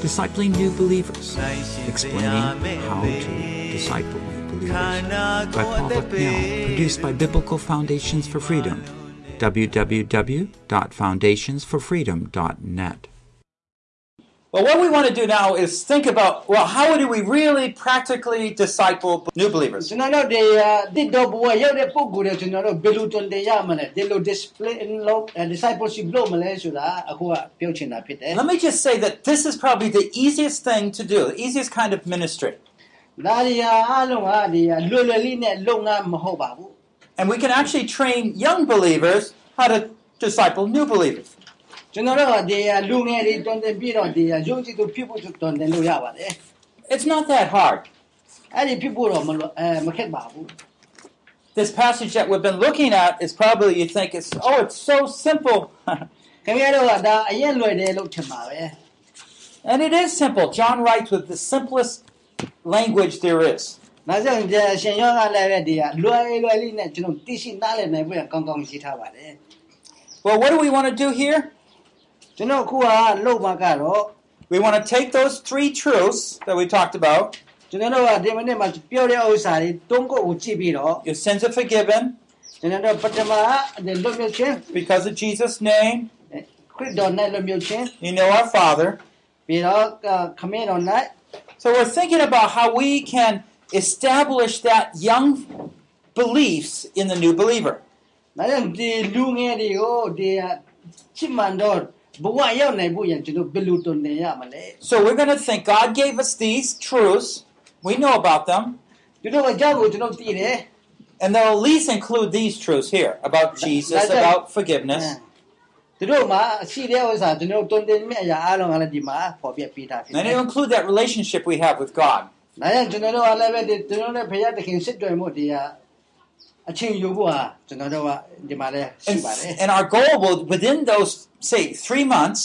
Discipling New Believers. Explaining how to disciple new believers. By Paul Bucknell. Produced by Biblical Foundations for Freedom. www.foundationsforfreedom.net. Well, what we want to do now is think about well, how do we really practically disciple new believers? ကျွန်တော်တို့ဒီတစ်တော့ဘဝရောက်တဲ့ပုံကိုယ်တွေကျွန်တော်တို့ဘယ်လိုတွင်တင်ရမလဲဒီလို display လုပ် discipleship လုပ်မလဲဆိုတာအခုကပြောချင်တာဖြစ်တယ် Let me just say that this is probably the easiest thing to do, the easiest kind of ministry. ဒါရီယာအားလုံးကဒီလွယ်လွယ်လေးနဲ့လုံငါမဟုတ်ပါဘူး And we can actually train young believers how to disciple new believers. ကျွန်တော်တို့ကဒီလူငယ်တွေတွင်တင်ပြီးတော့ဒီယုံကြည်သူဖြစ်ဖို့တွင်တင်လို့ရပါတယ် It's not that hard. အဲ့ဒီဖြစ်ဖို့တော့မလွယ်အဲမခက်ပါဘူး This passage that we've been looking at is probably you think it's oh it's so simple. ခင်ဗျားတို့ကဒါအရင်လွယ်တယ်လို့ထင်ပါပဲ and it is simple. John writes with the simplest language there is. ဒါကြောင့်ဒီရှင်ယောကလည်းပဲဒီလွယ်လွယ်လေးနဲ့ကျွန်တော်သိရှိနားလည်နိုင်ဖို့ကောင်းကောင်းရှိထားပါတယ် Well, what do we want to do here? ကျွန်တော်အခုကလုပ်မှာကတော့ We want to take those three truths that we talked about. ကျွန်တော်တို့ကဒီမနေ့မှာပြောတဲ့ဥစ္စာတွေတုံးကိုကိုကြည့်ပြီးတော့ Your sins are forgiven ကျွန်တော်တို့ပထမဒီလွတ်မြောက်ခြင်း because of Jesus' name. ခရစ်တော်နဲ့လွတ်မြောက်ခြင်း You know our Father. ပြီးတော့ခမင်းတော်နဲ့ So we're thinking about how we can establish that young beliefs in the new believer. ဒါကြောင့်ဒီလူငယ်တွေကိုဒီချစ်မှန်တော့ ဘဝရောက်နိုင်ဖို့ရန်ကျွန်တော်ဘယ်လိုတုံ့ပြန်ရမလဲ So we're going to think God gave us these truths. We know about them. ကျွန်တော်အကြောင်းကိုကျွန်တော်သိတယ် And they'll at least include these truths here about Jesus, about forgiveness. သူတို့မှာရှိတဲ့ဥစ္စာကျွန်တော်တုံ့ပြန်မြတ်အရာအားလုံးကလည်းဒီမှာပေါ်ပြပေးထားဖြစ်တယ် And it'll include that relationship we have with God. ဒါကြောင့်ကျွန်တော်တို့ကလည်းပဲဒီကျွန်တော်တို့ဖခင်တခင်စစ်တော်မှုဒီအချင်းယူဖို့ဟာကျွန်တော်တို့ကဒီမှာလည်းရှိ And, ပါတယ် and our goal will, within those, say, three months,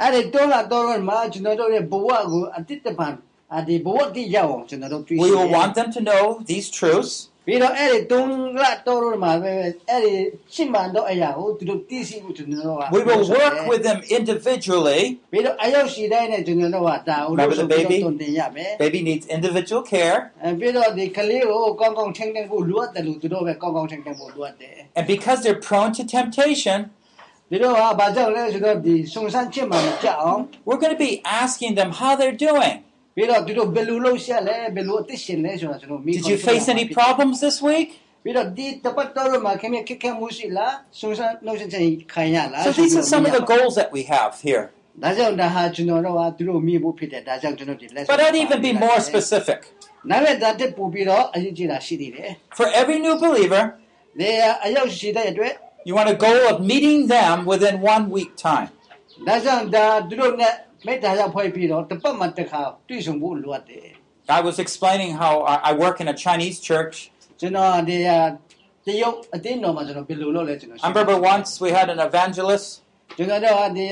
အဲ့ဒီတော့လာတော့မှာကျွန်တော်တို့ရဲ့ဘဝကိုအတိတ်တပံအဒီဘဝတိရောက်အောင်ကျွန်တော်တို့တွေ့ရှိ we will want them to know these truths. ပြီးတော့အဲ့ဒီတုံးလာတော့မှာပဲအဲ့ဒီရှင်းမှန်တော့အရာကိုသူတို့သိရှိဖို့ကျွန်တော်တို့က We will work with them individually. ပြီးတော့အရောက်ရှိတိုင်းနဲ့ကျွန်တော်တို့ကဒါဦးလို့ဆိုပြီးတော့တုံတင်ရမယ် Baby needs individual care. အဲပြီးတော့ဒီကလေးကိုကောင်းကောင်းထိန်းသိမ်းဖို့လိုအပ်တယ်လို့သူတို့ပဲကောင်းကောင်းထိန်းသိမ်းဖို့လိုအပ်တယ် And because they're prone to temptation, we're going to be asking them how they're doing. Did you face any problems this week? So these are some of the goals that we have here. But I'd even be more specific. For every new believer, ဒီအရောက်ရှိတဲ့အတွက် you want a goal of meeting them within one week time. ဒါကြောင့်ဒါသူတို့နဲ့မိတ္တာရောက်ဖွဲ့ပြီးတော့တစ်ပတ်မှတစ်ခါတွေ့ဆုံဖို့လိုအပ်တယ် I was explaining how I I work in a Chinese church. ကျွန်တော်ဒီတရုတ်အတင်းတော်မှာကျွန်တော်ဘယ်လိုလုပ်လဲကျွန်တော် I remember once we had an evangelist, ကျွန်တော်တို့ဒီ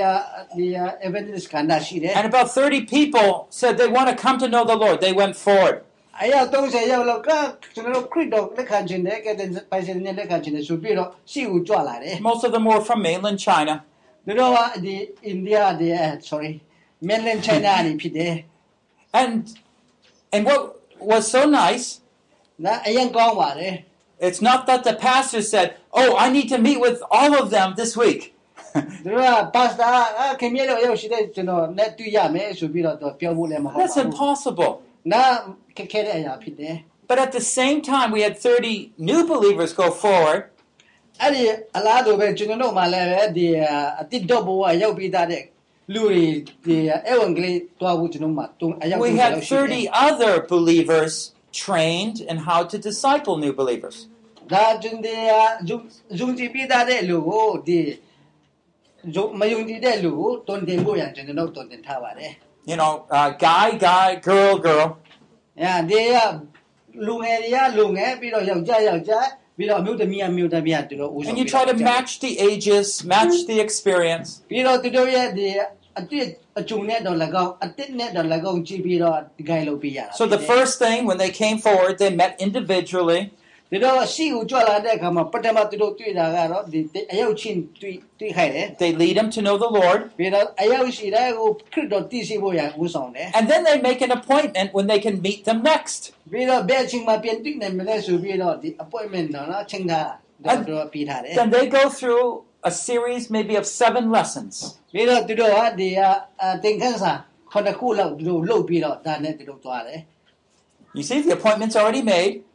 ဒီ evangelist ခန္ဓာရှိတယ် and about 30 people said they want to come to know the Lord. They went forward. အယောက်30ယောက်လောက်ကကျွန်တော်တို့ခရစ်တော်လက်ခံခြင်းနဲ့ကတဲ့ပိုင်စင်နဲ့လက်ခံခြင်းနဲ့ဆိုပြီးတော့ရှိဦးကြွလာတယ် Most of them were from mainland China. သူတို့ကဒီအိန္ဒိယဒီ sorry mainland China နေဖြစ်တယ် And and what was so nice, နော်အရင်ကောင်းပါတယ် it's not that the pastor said, "Oh, I need to meet with all of them this week." သူတို့က pastor အခင်မြေလို့ရောက်ရှိတဲ့ကျွန်တော်နဲ့တွေ့ရမယ်ဆိုပြီးတော့ပြောဖို့လည်းမဟုတ်ပါ That's ဘူး impossible. နော်ခက်ခဲတဲ့အရာဖြစ်တယ် But at the same time, we had 30 new believers go forward, အဲ့ဒီအလားတူပဲကျွန်တော်တို့မှလည်းပဲဒီအတိတ်တော့ဘဝရောက်ပြီးသားတဲ့လူတွေဒီအဝံဂလိတွားဖို့ကျွန်တော်မှတုံအရောက် we ပြီး had လောက်ရှိတယ် 30 other believers trained in how to disciple new believers. ဒါကျင်တဲ့ယုံယုံကြည်ပြီးသားတဲ့လူကိုဒီယုံမယုံကြည်တဲ့လူကိုတွန်တင်ဖို့ရန်ကျွန်တော်တို့တွန်တင်ထားပါတယ် You know, uh, guy, guy, girl, girl. အဲဒီကလူငယ်တွေကလူငယ်ပြီးတော့ယောက်ျားယောက်ျားပြီးတော့အမျိုးသမီးအမျိုးသမီးသူတို့ဦးဆောင် And you try to match the ages, match the experience. ပြီးတော့သူတို့ရဲ့ဒီအတစ်အကျုံနဲ့တော့၎င်းအတစ်နဲ့တော့၎င်းကြည့်ပြီးတော့ဒီကိုင်လုပ်ပြရတာ So the first thing, when they came forward, they met individually. ဒီတော့ရှိကိုကြွလာတဲ့အခါမှာပထမသူတို့တွေ့တာကတော့ဒီအယုတ်ချင်းတွေ့တွေ့ခိုင်းတယ် They lead them to know the Lord. ပြီးတော့အယုတ်ရှိတဲ့ကိုခရစ်တော်တည်ရှိဖို့ရဦးဆောင်တယ် And then they make an appointment when they can meet them next. ပြီးတော့ဘယ်အချိန်မှပြန်တွေ့နိုင်မလဲဆိုပြီးတော့ဒီ appointment တော့နော်ချိန်ထားတော့တို့ပြီးထားတယ် Then they go through a series maybe of seven lessons. ပြီးတော့သူတို့ကဒီအသင်ခန်းစာခုနှစ်ခုလောက်သူတို့လုတ်ပြီးတော့ဒါနဲ့သူတို့သွားတယ် You see, the appointment's already made,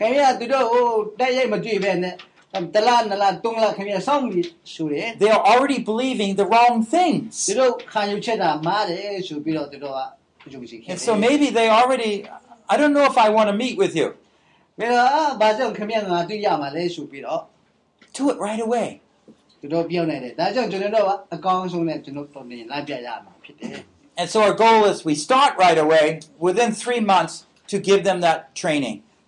ခင်ဗျာသူတို့ဟိုတိုက်ရိုက်မတွေ့ပဲနဲ့တလားနလားတုံးလားခင်ဗျာစောင့်ပြီးဆိုတယ် they are already believing the wrong သူ things. တို့ခံယူချက်တာမားတယ်ဆိုပြီးတော့သူတို့ကယုံကြည်ခဲ့ And so maybe they already, I don't know if I want to meet with you. ပြီးတော့အာဘာကြောင့်ခင်ဗျာငါတွေ့ရမှာလဲဆိုပြီးတော့ Do it right away. သူတို့ပြောနေတယ်ဒါကြောင့်ကျွန်တော်တို့ကအကောင်းဆုံးနဲ့ကျွန်တော်တော်နေလိုက်ပြရမှာဖြစ်တယ် And so our goal is we start right away within three months to give them that training.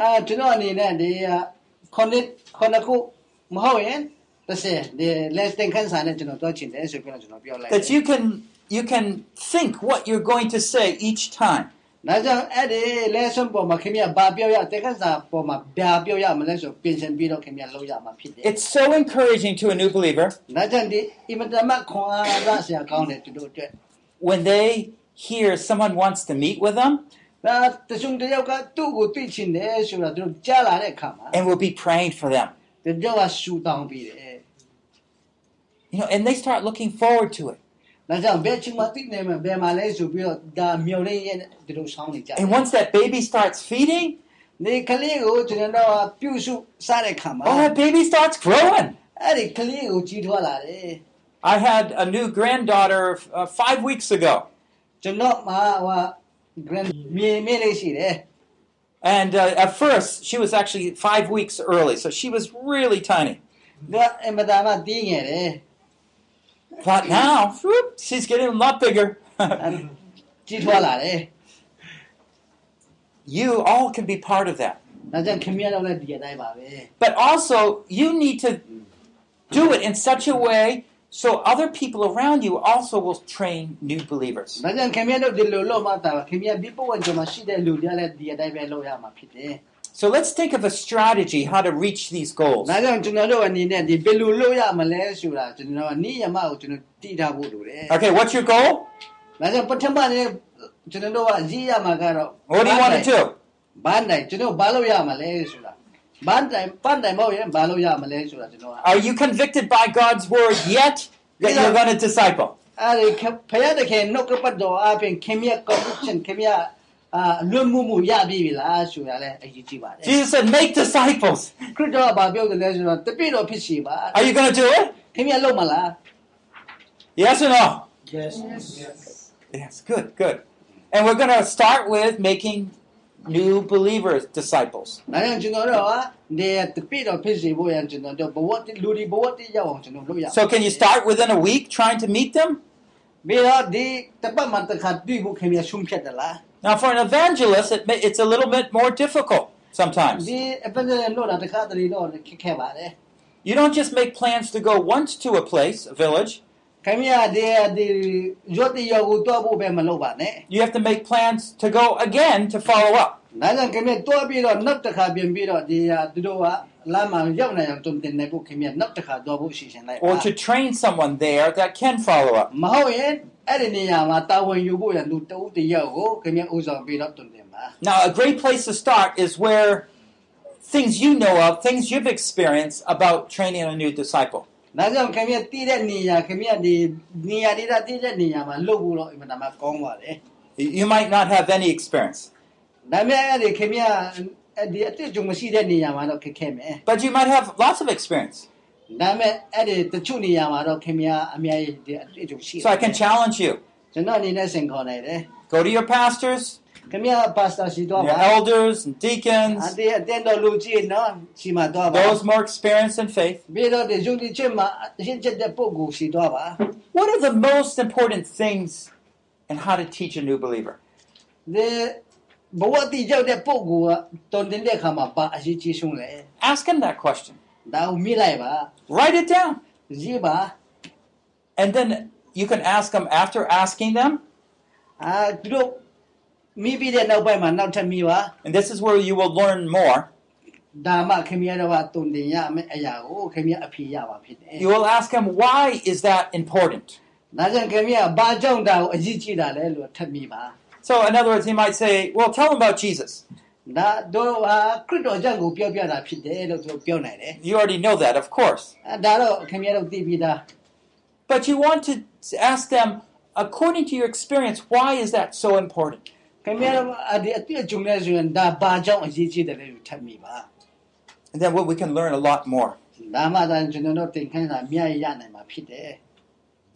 အဲကျွန်တော်အနေနဲ့ဒီခုနှစ်ခုနှစ်ခုမဟုတ်ရင်တစ်စက်ဒီ less than ခန်းစာနဲ့ကျွန်တော်တွားချင်တယ်ဆိုပြီးတော့ကျွန်တော်ပြောလိုက် that you can you can think what you're going to say each time. ဒါကြောင့်အဲ့ဒီ lesson ပေါ်မှာခင်ဗျဘာပြောရတဲ့ခန်းစာပေါ်မှာဘာပြောရမလဲဆိုပြင်ဆင်ပြီးတော့ခင်ဗျလုပ်ရမှာဖြစ်တယ် It's so encouraging to a new believer ဒါကြောင့်ဒီအင်မတန်မှခွန်အားရဆရာကောင်းတယ်သူတို့အတွက် when they hear someone wants to meet with them and we'll be praying for them. You know, and they start looking forward to it. And once that baby starts feeding, oh, that baby starts growing. I had a new granddaughter uh, five weeks ago. And uh, at first, she was actually five weeks early, so she was really tiny. But now, whoop, she's getting a lot bigger. you all can be part of that. But also, you need to do it in such a way so other people around you also will train new believers. ဒါကြောင့်ခင်ဗျားတို့ဒီလိုလုပ်မှသာခင်ဗျားဒီပုံစံမှာရှိတဲ့လူတွေလည်းဒီအတိုင်းပဲလုပ်ရမှာဖြစ်တယ် So let's think of a strategy how to reach these goals. ဒါကြောင့်ကျွန်တော်တို့အနေနဲ့ဒီဘယ်လိုလုပ်ရမလဲဆိုတာကျွန်တော်နိယမကိုကျွန်တော်တည်ထားဖို့လိုတယ် Okay, what's your goal? ဒါကြောင့်ပထမနေ့ကျွန်တော်တို့ကရည်ရမှာကတော့ What do you want to do? ဘန်တိုင်းကျွန်တော်ဘာလို့ရမလဲဆိုတာဘန်တိုင်းဘန်တိုင်းမဟုတ်ရင်ဘာလို့ရမလဲဆိုတာကျွန်တော်က Are you convicted by God's word yet that you're going to disciple? အဲဒီဖယားတခင်နှုတ်ကပတ်တော်အပြင်ခင်မြတ်ကောင်းခြင်းခင်မြတ်အာလွတ်မှုမှုရပြီလားဆိုတာလည်းအရေးကြီးပါတယ် Jesus said, make disciples. ခရစ်တော်ကဘာပြောတယ်လဲဆိုတော့တပိတော်ဖြစ်စီပါ Are you going to do it? ခင်ဗျလုပ်မလား Yes or no? Yes Yes, good, good. And we're going to start with making new believers, disciples. So can you start within a week trying to meet them? Now for an evangelist, it may, it's a little bit more difficult sometimes. You don't just make plans to go once to a place, a village. ခင်ဗျဒီဒီရွတ်တိယောကိုတွားဖို့ပဲမလုပ်ပါနဲ့ You have to make plans to go again to follow up. ဒါကြောင့်ခင်ဗျတွားပြီးတော့နောက်တစ်ခါပြင်ပြီးတော့ဒီဟာသူတို့ကလမ်းမှာရောက်နေအောင်တုံတင်နေဖို့ခင်ဗျနောက်တစ်ခါတွားဖို့ရှိရှင်လိုက်ပါ or to train someone there that can follow up. မဟုတ်ရင်အဲ့ဒီနေရာမှာတာဝန်ယူဖို့ရလူတဦးတယောက်ကိုခင်ဗျဥဆောင်ပြီးတော့တုံတင်ပါ Now, a great place to start is where things you know of, things you've experienced about training a new disciple. ဒါကြောင့်ခင်ဗျတည်တဲ့နေရာခင်ဗျဒီနေရာဒေသတည်တဲ့နေရာမှာလှုပ်ဖို့တော့အင်မတန်မှကောင်းပါတယ် You- You might not have any experience, ဒါပေမဲ့အဲ့ဒီခင်ဗျအဲ့ဒီအတွေ့အကြုံမရှိတဲ့နေရာမှာတော့ခက်ခဲမယ် but you might have lots of experience. ဒါပေမဲ့အဲ့ဒီတချို့နေရာမှာတော့ခင်ဗျအများကြီးဒီအတွေ့အကြုံရှိတယ် So I can challenge you. ကျွန်တော်အနေနဲ့စင်ခေါ်နေတယ် Go to your pastors, Camilla pastor și elders and deacons. Those more experienced in faith. What are the most important things in how to teach a new believer? De bawati jau de pogu ton din de kama. Ask him that question. Write it down. Zi. And then you can ask them after asking them. Ah, uh, မိပြီးတဲ့နောက်ပိုင်းမှာနောက်ထပ်မိပါ and this is where you will learn more. ဒါမှခင်ဗျားတော့တုံတင်ရမယ့်အရာကိုခင်ဗျားအဖြေရပါဖြစ်တယ် You will ask him, why is that important? ဒါကြောင့်ခင်ဗျားဘာကြောင့်ဒါကိုအရေးကြီးတာလဲလို့ထပ်မိပါ So, in other words, he might say, well, tell him about Jesus. ဒါတို့ဟာခရစ်တော်ကြောင့်ကိုပြောပြတာဖြစ်တယ်လို့သူပြောနိုင်တယ် You already know that, of course. အဲဒါတော့ခင်ဗျားတို့သိပြီးသား But you want to ask them, according to your experience, why is that so important? ခင်ဗျားတို့အဒီအတိအကျုံနဲ့ဆိုရင်ဒါဘာကြောင့်အရေးကြီးတယ်လဲလို့ထပ်မိပါ And then well, we can learn a lot more. ဒါမှသာကျွန်တော်တို့သင်ခန်းစာအများကြီးရနိုင်မှာဖြစ်တယ်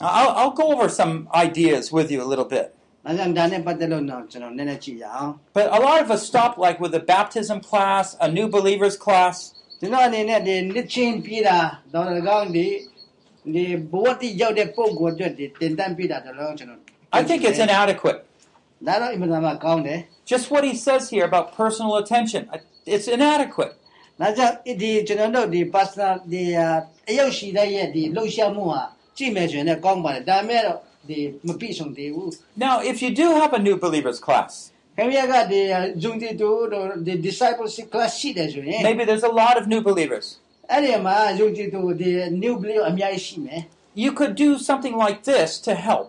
I'll, I'll go over some ideas with you a little bit. ။ဒါကြောင့်ဒါနဲ့ပတ်သက်လို့တော့ကျွန်တော်နည်းနည်းကြည့်ရအောင် But a lot of us stop like with a baptism class, a new believers class, ။ကျွန်တော်အနေနဲ့ဒီနှစ်ချင်းပြေးတာတော့လည်းကောင်းဒီဒီဘဝတိရောက်တဲ့ပုံကိုအတွက်ဒီတင်တန်းပြေးတာတော့လည်းကျွန်တော် I think it's inadequate. Just what he says here about personal attention, I- it's inadequate. ။ဒါကြောင့်ဒီကျွန်တော်တို့ဒီ personal ဒီအရောက်ရှိတဲ့ရဲ့ဒီလှုပ်ရှားမှုဟာကြည့်မယ်ဆိုရင်လည်းကောင်းပါတယ်။ဒါပေမဲ့တော့ဒီမပြည့်စုံသေးဘူး Now, if you do have a new believers class, ။ခင်ဗျားကဒီဂျုံတီတူတို့ဒီ discipleship class ရှိတယ်ဆိုရင် maybe there's a lot of new believers. အဲ့ဒီမှာဂျုံတီတူဒီ new believer အများကြီးရှိမယ်။ You could do something like this to help.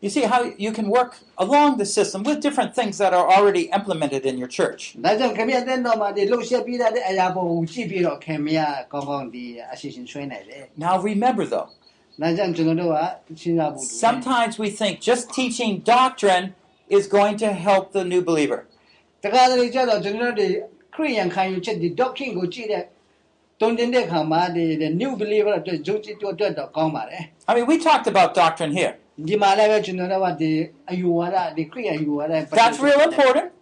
You see how you can work along the system with different things that are already implemented in your church. Now remember though, sometimes we think just teaching doctrine is going to help the new believer. I mean, we talked about doctrine here. That's real important.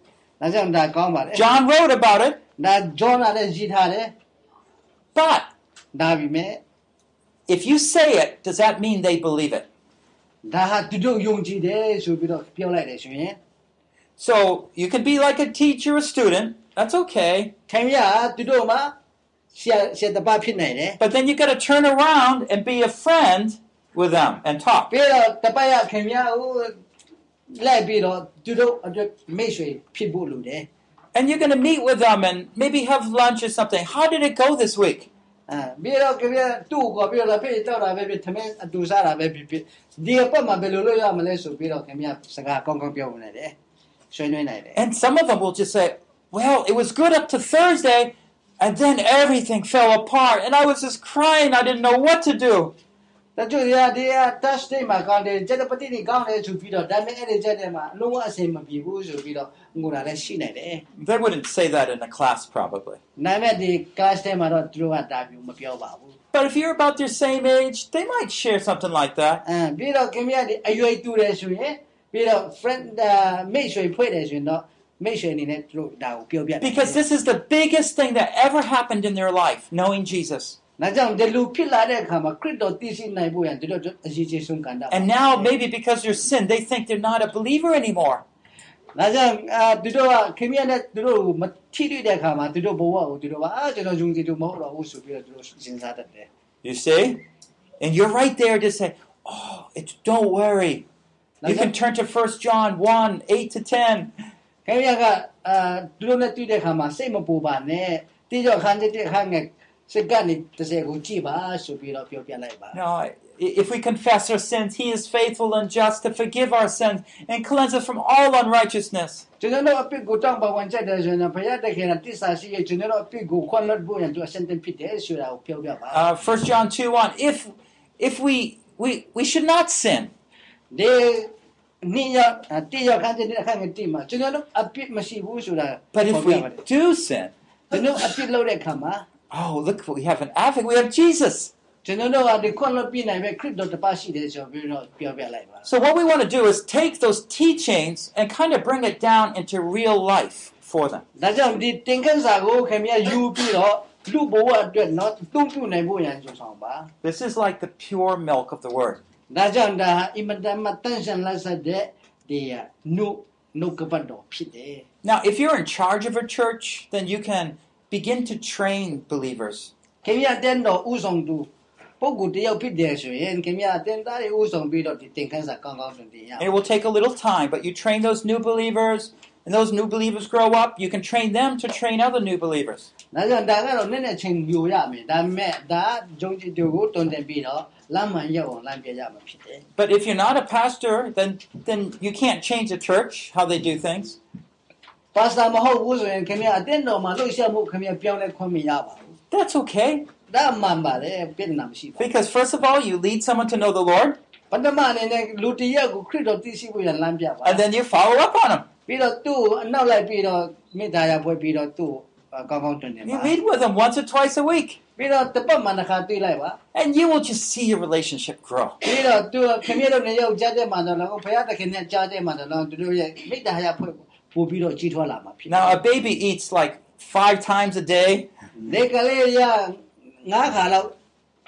John wrote about it. That John But if you say it, does that mean they believe it? So you can be like a teacher, a student. That's okay. But then you got to turn around and be a friend with them and talk. ပြီးတော့တပတ်ရခင်ဗျာဟိုလိုက်ပြီးတော့သူတို့အတွက်မိတ်ဆွေဖြစ်ဖို့လိုတယ် And you're going to meet with them and maybe have lunch or something. How did it go this week? အဲပြီးတော့ခင်ဗျာသူ့ကိုပြီးတော့ဖေးတော့တာပဲဖြစ်သမင်းအတူစားတာပဲဖြစ်ဖြစ်ဒီအပတ်မှာဘယ်လိုလုပ်ရမလဲဆိုပြီးတော့ခင်ဗျာစကားကောင်းကောင်းပြောနေတယ်ဆွေးနွေးနိုင်တယ် And some of them will just say, Well, it was good up to Thursday, and then everything fell apart, and I was just crying. I didn't know what to do. တချို့ရဒီအ touch day မှာကောင်းတယ်ကျက်ပတိနေကောင်းတယ်ဆိုပြီးတော့ဒါပေမဲ့အဲ့ဒီကျက်တဲ့မှာအလုံးဝအဆင်မပြေဘူးဆိုပြီးတော့ငိုတာလည်းရှိနိုင်တယ် They wouldn't say that in a class, probably. နာမဲ့ဒီ class ထဲမှာတော့သူတို့ကဒါမျိုးမပြောပါဘူး But if you're about their same age, they might share something like that. အဲပြီးတော့ခင်ဗျာဒီအရွယ်တူတယ်ဆိုရင်ပြီးတော့ friend မိတ်ဆွေဖွဲ့တယ်ဆိုရင်တော့ မိတ်ဆွေအနေနဲ့သူတို့ဒါကိုပြောပြတယ် Because this is the biggest thing that ever happened in their life, knowing Jesus. ဒါကြောင့်ဒီလူဖြစ်လာတဲ့အခါမှာခရစ်တော်သိရှိနိုင်ဖို့ရန်သူတို့အရေးကြီးဆုံးကဏ္ဍ And now, maybe because they're sin, they think they're not a believer anymore. ဒါကြောင့်အာသူတို့ကခင်ဗျားနဲ့သူတို့ကိုမထိတွေ့တဲ့အခါမှာသူတို့ဘဝကိုသူတို့ကအာကျွန်တော်ယုံကြည်သူမဟုတ်တော့ဘူးဆိုပြီးတော့သူတို့စဉ်းစားတတ်တယ် You see? And you're right there to say, oh, it's, don't worry. You can turn to 1 John 1 8 to 10. ခင်ဗျားကအာသူတို့နဲ့တွေ့တဲ့အခါမှာစိတ်မပူပါနဲ့တိကျခန်းတဲ့ခန်းငယ် no, if we confess our sins, He is faithful and just to forgive our sins and cleanse us from all unrighteousness. Uh, 1 John 2 1 If, if we, we, we should not sin. But if we do sin, Oh, look, we have an advocate. We have Jesus. So what we want to do is take those teachings and kind of bring it down into real life for them. This is like the pure milk of the word. Now, if you're in charge of a church, then you can begin to train believers. ခင်ဗျာတဲ့တော်ဥဆောင်သူပုဂ္ဂိုလ်တယောက်ဖြစ်တယ်ဆိုရင်ခင်ဗျာတင်သားတွေဥဆောင်ပြီးတော့ဒီသင်္ခန်းစာကောင်းကောင်းတင်တင်ရအောင် It will take a little time, but you train those new believers, and those new believers grow up. You can train them to train other new believers. ဒါကြောင့်ဒါကတော့နည်းနည်းချင်းယူရမယ်ဒါပေမဲ့ဒါဂျုံကြည်သူကိုတွန်တင်ပြီးတော့လမ်းမှန်ရောက်အောင်လမ်းပြရမှာဖြစ်တယ် But if you're not a pastor, then then you can't change the church how they do things. ပါစတာမဟုတ်ဘူးဆိုရင်ခင်ဗျာအတင်းတော်မှာလှုပ်ရှားမှုခင်ဗျာပြောင်းလဲခွင့်မရပါဘူး That's okay, ဒါမှန်ပါတယ်ပြဿနာမရှိပါဘူး because first of all, you lead someone to know the Lord, ပထမအနေနဲ့လူတစ်ယောက်ကိုခရစ်တော်သိရှိဖို့ရလမ်းပြပါ and then you follow up on them. ပြီးတော့သူ့ကိုအနောက်လိုက်ပြီးတော့မေတ္တာရဖွဲ့ပြီးတော့သူ့ကိုကောင်းကောင်းတွင်တင် You ပါ meet with them once or twice a week, ပြီးတော့တစ်ပတ်မှတစ်ခါတွေ့လိုက်ပါ and you will just see your relationship grow. ပြီးတော့သူခင်ဗျားတို့နေရောက်ကြားတဲ့မှာတော့လည်းဘုရားသခင်နဲ့ကြားတဲ့မှာတော့သူတို့ရဲ့မေတ္တာရဖွဲ့ ပို့ပြီးတော့ကြီးထွားလာမှာဖြစ်တယ် Now, a baby eats like five times a day. ဒီကလေးရငါးခါလောက်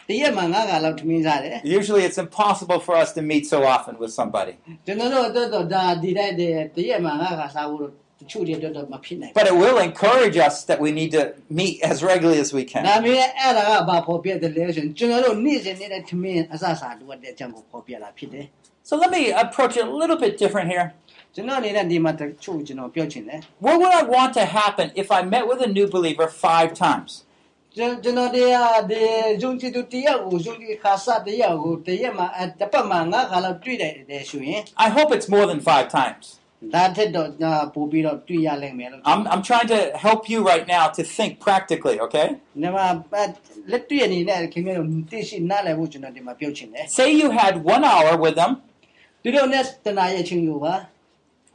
တရက်မှာငါးခါလောက်ထမင်းစားတယ် Usually, it's impossible for us to meet so often with somebody, ကျွန်တော်တို့အတွက်တော့ဒါဒီတိုင်းတည်းတရက်မှာငါးခါစားဖို့တော့တချို့တွေအတွက်တော့မဖြစ်နိုင်ဘူး but it will encourage us that we need to meet as regularly as we ဒါ can. ပေမဲ့အဲ့ဒါကဘာပေါ်ပြတယ်လဲဆိုရင်ကျွန်တော်တို့နေ့စဉ်နေတဲ့ထမင်းအစစားတို့တဲ့အကြောင်းကိုပေါ်ပြလာဖြစ်တယ် So let me approach it a little bit different here. ကျွန်တော်အနေနဲ့ဒီမှာတချို့ကျွန်တော်ပြောချင်တယ် What would I want to happen if I met with a new believer five times? ကျွန်ကျွန်တော်တရားဒီဇုံချီတူတရားကိုဇုံချီခါစားတရားကိုတရက်မှာအတပတ်မှာငါးခါလောက်တွေ့တယ်တဲ့ဆိုရင် I hope it's more than five times. ဒါထက်တော့ညာပို့ပြီးတော့တွေ့ရလိမ့်မယ်လို့ I'm, I'm trying to help you right now to think practically, okay? ဒီမှာလက်တွေ့အနေနဲ့ခင်ဗျားတို့သိရှိနားလည်ဖို့ကျွန်တော်ဒီမှာပြောချင်တယ် Say you had one hour with them. သူတို့နဲ့တနာရဲ့ချင်းယူပါ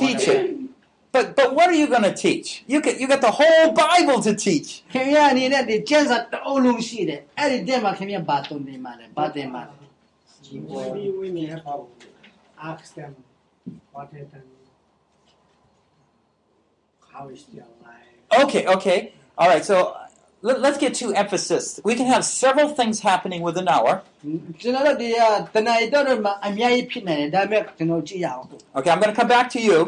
Teach God. it. But but what are you going to teach? You get you got the whole Bible to teach. ခင်ဗျားအနေနဲ့ဒီကျမ်းစာတအုပ်လုံးရှိတယ်အဲ့ဒီတဲ့မှာခင်ဗျားဘာတုံးနေမှာလဲဘာတင်မှာလဲ Maybe we may have to ask them what happened, how is their life. Okay, okay. All right. So let, let's get to emphasis. We can have several things happening within an hour. ကျွန်တော်တို့ဒီကတနာရီတော့မှာအများကြီးဖြစ်နေတယ်ဒါပေမဲ့ကျွန်တော်ကြည့်ရအောင် Okay, I'm going to come back to you.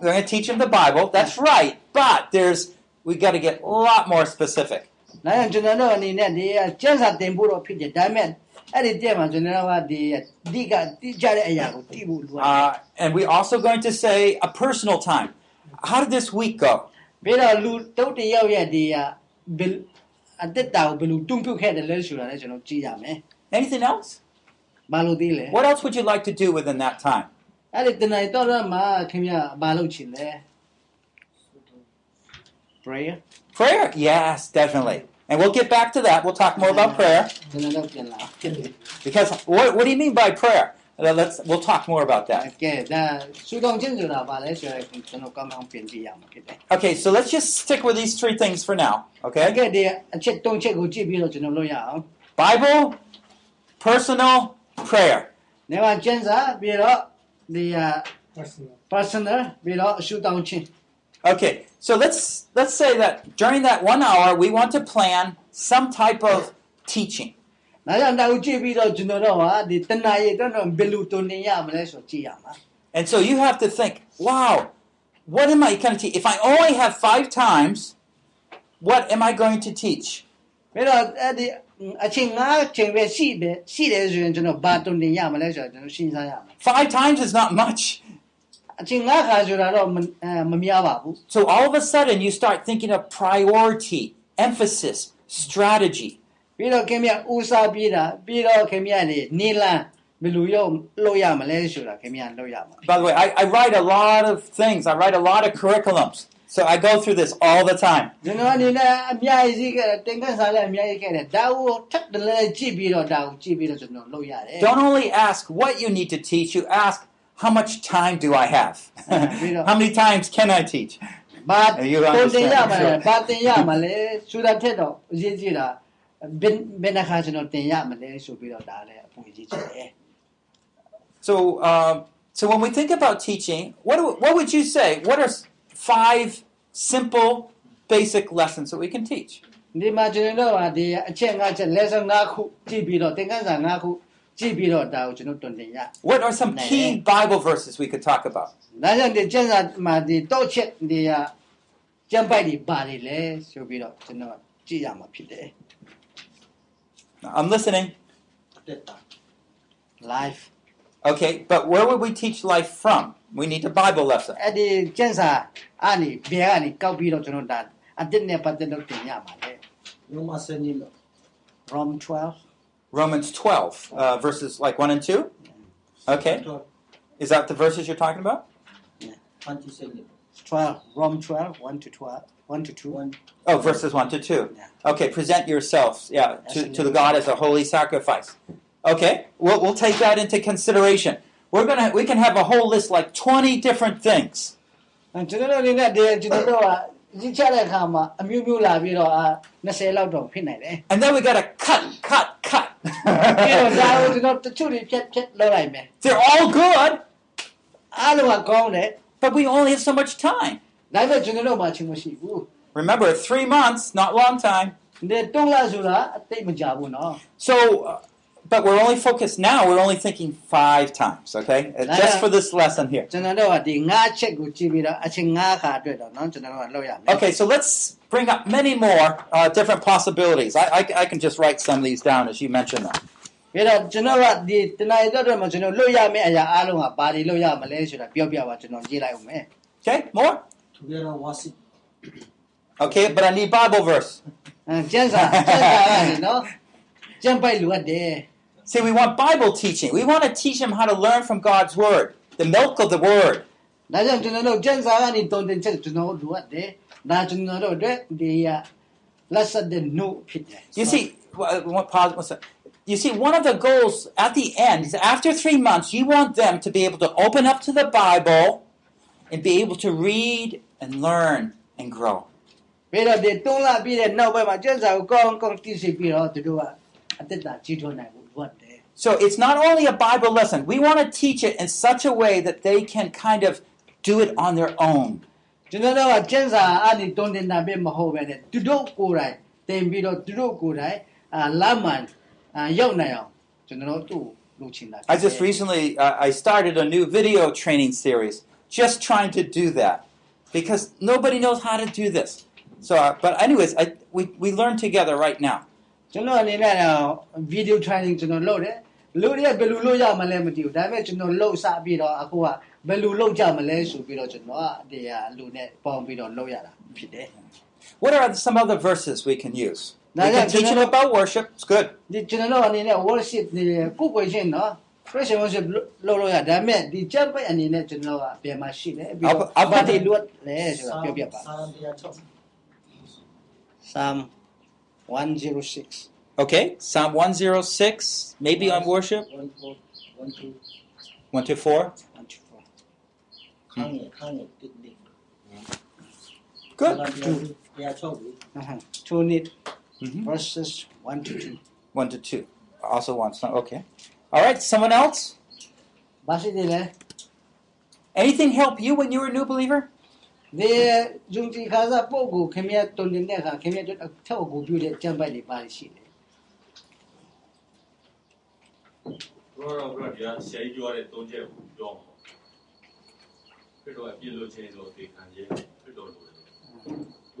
We're going to teach them the Bible. That's right. But there's we got to get a lot more specific. ဒါကြောင့်ကျွန်တော်တို့အနေနဲ့ဒီကျမ်းစာတင်ဖို့တော့ဖြစ်တယ်ဒါပေမဲ့အဲ့ဒီတဲ့မှာကျွန်တော်တို့ကဒီဒီကတိကျတဲ့အရာကိုသိဖို့လိုတယ် Uh, and we're also going to say a personal time. How did this week go? ပြီးတော့လူတုတ်တယောက်ရဲ့ဒီကဘယ် အတက်တာကိုဘယ်လိုတွန်းပြုတ်ခဲ့တယ်လဲဆိုတာလည်းကျွန်တော်ကြည့်ရမယ် Anything else? ဘာလို့သိလဲ What else would you like to do within that time? အဲ့ဒီတနာရီတော့မှာခင်ဗျာဘာလို့ချင်လဲ prayer Prayer, yes, definitely. And we'll get back to that. We'll talk more about prayer. ကျွန်တော်တို့ပြန်လာဖြစ်တယ် Because what, what do you mean by prayer? let's we'll talk more about that. Okay, okay, so let's just stick with these three things for now. Okay. Uh, Bible, personal, prayer. Personal. Okay, so let's let's say that during that one hour we want to plan some type of teaching. ဒါကြောင့်ဒါကိုကြည့်ပြီးတော့ကျွန်တော်တို့ဟာဒီတဏှာရည်တော့ဘယ်လိုတုံနေရမလဲဆိုကြည့်ရမှာ And so you have to think, wow, what am I going to teach? If I only have five times, what am I going to teach? ပြီးတော့အဲ့ဒီအချိန်၅ချိန်ပဲရှိတယ်ရှိတယ်ဆိုရင်ကျွန်တော်ဘာတုံနေရမလဲဆိုတော့ကျွန်တော်ရှင်းစားရမှာ Five times is not much. အချိန်၅ခါဆိုတာတော့မအဲမများပါဘူး So all of a sudden you start thinking of priority, emphasis, strategy. ပြီးတော့ခင်ဗျဦးစားပြေးတာပြီးတော့ခင်ဗျနေနေလန်းဘယ်လိုရောက်လို့ရမလဲဆိုတာခင်ဗျလုပ်ရမှာ By the way, I, I write a lot of things. I write a lot of curriculums. So I go through this all the time. ကျွန်တော်အနေနဲ့အများကြီးခဲ့တယ်တင်ကန်းစားလည်းအများကြီးခဲ့တယ်ဒါကိုထပ်တလဲကြည့်ပြီးတော့ဒါကိုကြည့်ပြီးတော့ကျွန်တော်လုပ်ရတယ် Don't only ask what you need to teach, you ask how much time do I have? how many times can I teach? ဘာ You တုံတင်ရ understand, မှာလဲ sure. ဘာတင်ရမှာလဲဆိုတာထက်တော့အရေးကြီးတာ ဘယ်ဘယ်နှခါကျွန်တော်တင်ရမလဲဆိုပြီးတော့ဒါလည်းအပူကြီးချင်တယ် So, um, so when we think about teaching, what, do, what would you say? What are s- five simple, basic lessons that we can teach? ဒီမှာကျွန်တော်တို့ကဒီအချက်၅ချက် lesson ၅ခုကြည့်ပြီးတော့သင်ခန်းစာ၅ခုကြည့်ပြီးတော့ဒါကိုကျွန်တော်တွင်တင်ရ What are some Nah. key Bible verses we could talk about? ဒါကြောင့်ဒီကျန်းစာမှာဒီတော့ချက်ဒီကကျမ်းပိုက်တွေပါတယ်လဲဆိုပြီးတော့ကျွန်တော်ကြည့်ရမှာဖြစ်တယ် I'm listening. live Okay, but where would we teach life from? We need a Bible lesson. အဲ့ဒီကျန်းစာအနေဘယ်ကနေကောက်ပြီးတော့ကျွန်တော်ဒါအတစ်နဲ့ပတ်သက်လို့တင်ရမှာလေ Roma Senilo. Rom 12 Romans 12, uh, verses like 1 and 2. Okay, is that the verses you're talking about? Anti Senilo. 12 Rom 12 1 to 12 1 to 2 One. Oh, verses 1 to 2. Yeah. Okay, present yourselves, yeah, to, to the God as a holy sacrifice. Okay, we'll, we'll take that into consideration. We're gonna we can have a whole list like 20 different things. အဲ့ကျွန်တော်တို့အနေနဲ့ဒီကျွန်တော်တို့ကကြီးချတဲ့အခါမှာအမျိုးမျိုးလာပြီးတော့အာ20လောက်တော့ဖြစ်နိုင်တယ် And then we gotta cut, cut, cut. ပြီးတော့ဒါကိုကျွန်တော်တချို့တွေဖြတ်ဖြတ်လုပ်လိုက်မယ် They're all good, အားလုံးကကောင်းတယ် but we only have so much time. ဒါပေမဲ့ကျွန်တော်တို့မှချင်းမရှိဘူး Remember, three months, not a long time. ဒီတုံးလာဆိုတာအသိမကြဘူးနော် So, uh, but we're only focused now. We're only thinking five times, okay? Uh, Just for this lesson here. ကျွန်တော်တို့ကဒီငါးချက်ကိုကြည့်ပြီးတော့အချင်းငါးခါအတွက်တော့နော်ကျွန်တော်တို့ကလုပ်ရမယ် Okay, so let's bring up many more uh, different possibilities. I, I, I can just write some of these down as you mentioned them. ပြီးတော့ကျွန်တော်ကဒီတနင်္လာရက်အတွက်မှာကျွန်တော်လုပ်ရမယ့်အရာအားလုံးကဘာတွေလုပ်ရမလဲဆိုတာပြောပြပါကျွန်တော်ကြည့်လိုက်အောင်မယ် Okay, more? Together worship. Okay, but I need Bible verse. အဲကျန်းစာကျန်းစာကနေနော်ကျန်းပိုက်လိုအပ်တယ် See, we want Bible teaching. We want to teach them how to learn from God's Word, the milk of the Word. ဒါကြောင့်ကျွန်တော်တို့ကျန်းစာကနေတုံတင်ချက်ကျွန်တော်တို့လိုအပ်တယ်ဒါကျွန်တော်တို့အတွက်ဒီရလက်ဆက်တဲ့ no ဖြစ်တယ် You see, wha- what pause? what's that? You see, one of the goals at the end is after three months, you want them to be able to open up to the Bible and be able to read and learn and grow. ပြီးတော့ဒီတုံးလာပြီးတဲ့နောက်ပိုင်းမှာကျန်းစာကိုကောင်းကောင်းသိစေပြီးတော့သူတို့ကအသက်တာကြီးထွားနိုင်ဖို့လိုအပ်တယ် So it's not only a Bible lesson. We want to teach it in such a way that they can kind of do it on their own. ကျွန်တော်တို့ကကျန်းစာအနေတုံတင်တာပဲမဟုတ်ပဲနဲ့သူတို့ကိုယ်တိုင်တင်ပြီးတော့သူတို့ကိုယ်တိုင်အာလာမန်အာ ရောက်နိုင်အောင်ကျွန်တော်တို့သူ့ကိုလုပ်ချင်တာ I just recently uh, I started a new video training series, just trying to do that because nobody knows how to do this. So, uh, but anyways, I, we we learn together right now. ကျွန်တော်အနေနဲ့တော့ video training ကျွန်တော်လုပ်တယ်လူတွေကဘယ်လိုလုပ်ရမလဲမသိဘူးဒါပေမဲ့ကျွန်တော်လုပ်စပြီးတော့အခုကဘယ်လိုလုပ်ကြမလဲဆိုပြီးတော့ကျွန်တော်ကဒီဟာလူနဲ့ပေါင်းပြီးတော့လုပ်ရတာဖြစ်တယ် What are some other verses we can use? They can teach you about worship. It's good. 你只能让你呢 worship 你不归信啊。Christian worship လို့လို့ရဒါပေမဲ့ဒီ jump အနေနဲ့ကျွန်တော်ကပြန်မှရှိတယ်ပြီးတော့ဘာတွေလွတ်လဲဆိုတာပြောပြပါ Psalm 106 Okay Psalm 106 maybe on worship 124. 124. Hmm. Good. Good. Uh-huh. Two it. Mhm. verses 1 to 2. 1 to 2. Also one song. Okay. All right, someone else? ဘာရှိသေးလဲ Anything help you when you were a new believer? ဒီယုံကြည်ခါစားပို့ကိုခင်ဗျာတုန်နေတဲ့အခါခင်ဗျာတို့အထောက်အကူပြုတဲ့အကြံပိုက်တွေပါရှိတယ် ဘရောတော့ဘရောဒီကဆရာကြီးပြောတဲ့သုံးချက်ကိုပြောမှာခရစ်တော်အပြည့်လို့ခြင်းလို့သိခံခြင်းခရစ်တော်လိုတယ် ဒု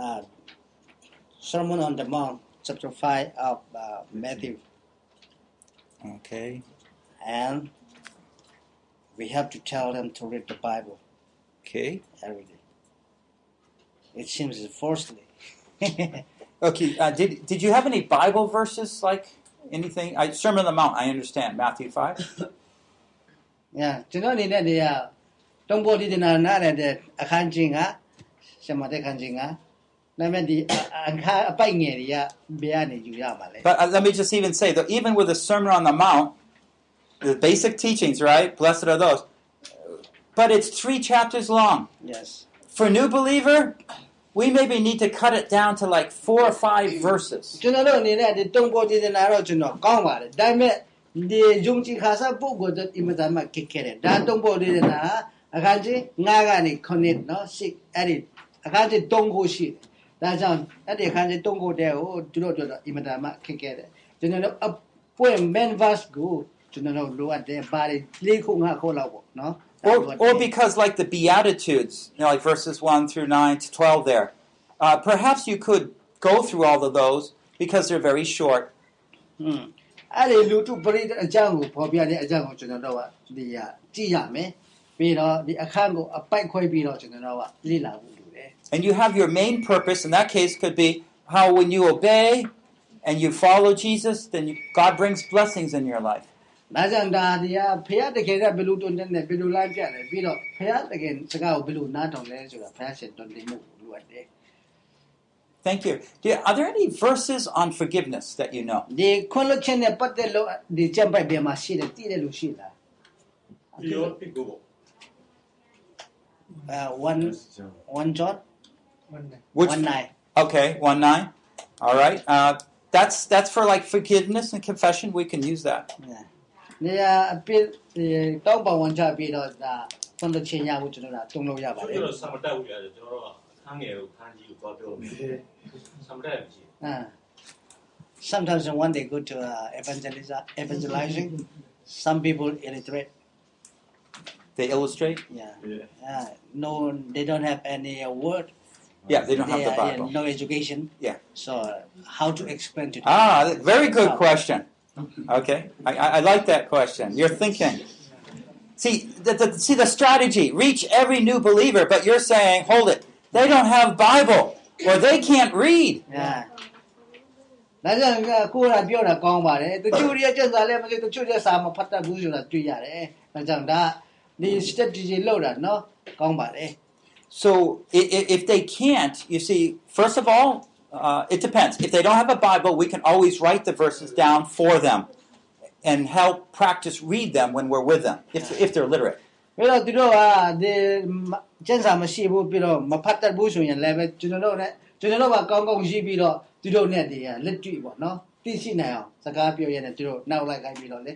uh, Sermon on the Mount, chapter 5 of uh, Matthew. Okay. And we have to tell them to read the Bible. Okay. Every day. It seems forcefully. okay. Uh, did Did you have any Bible verses like anything? I, Sermon on the Mount. I understand Matthew five. yeah. Do you know the na na the. ဒါပေမဲ့ဒီအခါအပိုက်ငယ်တွေကဘယ်ကနေယူရပါလဲ But uh, let me just even say that even with the Sermon on the Mount, the basic teachings, right? Blessed are those. But it's three chapters long. yes For a new believer, we maybe need to cut it down to like four or five verses. ကျွန်တော်တို့အနေနဲ့ဒီတုံးပေါ်ဒီနာတော့ကျွန်တော်ကောင်းပါတယ်ဒါပေမဲ့ဒီယုံကြည်ခါစားပုဂ္ဂိုလ်တို့အင်မတန်မှခက်ခဲတယ်ဒါတုံးပေါ်ဒီနာအခန်းချင်း9ကနေ9နော်6အဲ့ဒီအခန်းချင်း3ခုရှိတယ် ဒါကြောင့်အဲ့ဒီအခန်းချင်း3ခုတည်းကိုသူတို့တို့တော့အင်မတန်မှခက်ခဲတယ်ကျွန်တော်တို့အပွင့် main verse ကိုကျွန်တော်တို့လိုအပ်တယ်ပါတယ်၄ခု5ခုလောက်ပေါ့နော် Or, or because, like the Beatitudes, you know, like verses 1 through 9 to 12 there, uh, perhaps you could go through all of those because they're very short. ဟွန်းအဲ့ဒီလူတုပရိသတ်အကြောင်းကိုပေါ်ပြတဲ့အကြောင်းကိုကျွန်တော်တို့ကဒီဟာကြည့်ရမယ်ပြီးတော့ဒီအခန်းကိုအပိုက်ခွဲပြီးတော့ကျွန်တော်တို့ကလေ့လာဖို့လိုတယ် And you have your main purpose, in that case, could be how when you obey and you follow Jesus, then you, God brings blessings in your life. ဒါကြောင့်ဒါဒီဟာဖះတကယ်ကဘယ်လိုတွန်းတဲ့နဲ့ဘယ်လိုလိုက်ပြလဲပြီးတော့ဖះတကယ်စကားကိုဘယ်လိုနားထောင်လဲဆိုတာဖះရှင်တွန်းတင်မှုလိုအပ်တယ် Thank you. Do you- Are there any verses on forgiveness that you know? ဒီခွန်လွတ်ခြင်းနဲ့ပတ်သက်လို့ဒီကြံပိုက်ပြန်မှာရှိတယ်တည်တယ်လို့ရှိလား ပြီးတော့ပြကိုပေါ့ uh, one one John One nine. Which, one nine. Okay, one nine. All right. Uh, that's that's for like forgiveness and confession. We can use that. Yeah. Sometimes when they go to uh, evangeliza, evangelizing, some people illustrate. They illustrate? Yeah. Yeah. No, they don't have any uh, word. Yeah, they don't have They the are, Bible. no education. Yeah. So uh, how to explain to them? Ah, very good question. Okay, I, I I like that question. You're thinking. See, the, the, see the strategy. Reach every new believer, but you're saying, hold it. They don't have Bible, or they can't read. Yeah. ဒါကြောင့်ကကိုယ်ကပြောတာကောင်းပါတယ်တချို့ရဲ့ကျက်စာလည်းမသိတချို့ရဲ့စာမဖတ်တတ်ဘူးဆိုတာတွေ့ရတယ်ဒါကြောင့်ဒါဒီ strategy လောက်တာနော်ကောင်းပါတယ် So i- i- if they can't, you see, first of all, uh, it depends. If they don't have a Bible, we can always write the verses down for them and help practice read them when we're with them, if, if they're literate. ပြီးတော့သူတို့ကဒီကျက်စာမရှိဘူးပြီးတော့မဖတ်တတ်ဘူးဆိုရင်လည်းပဲကျွန်တော်တို့ ਨੇ ကျွန်တော်တို့ကကောင်းကောင်းရေးပြီးတော့သူတို့ ਨੇ ဒီလက်တွေ့ပေါ့နော်သိရှိနိုင်အောင်စကားပြောရတဲ့သူတို့နောက်လိုက်ခိုင်းပြီးတော့လေ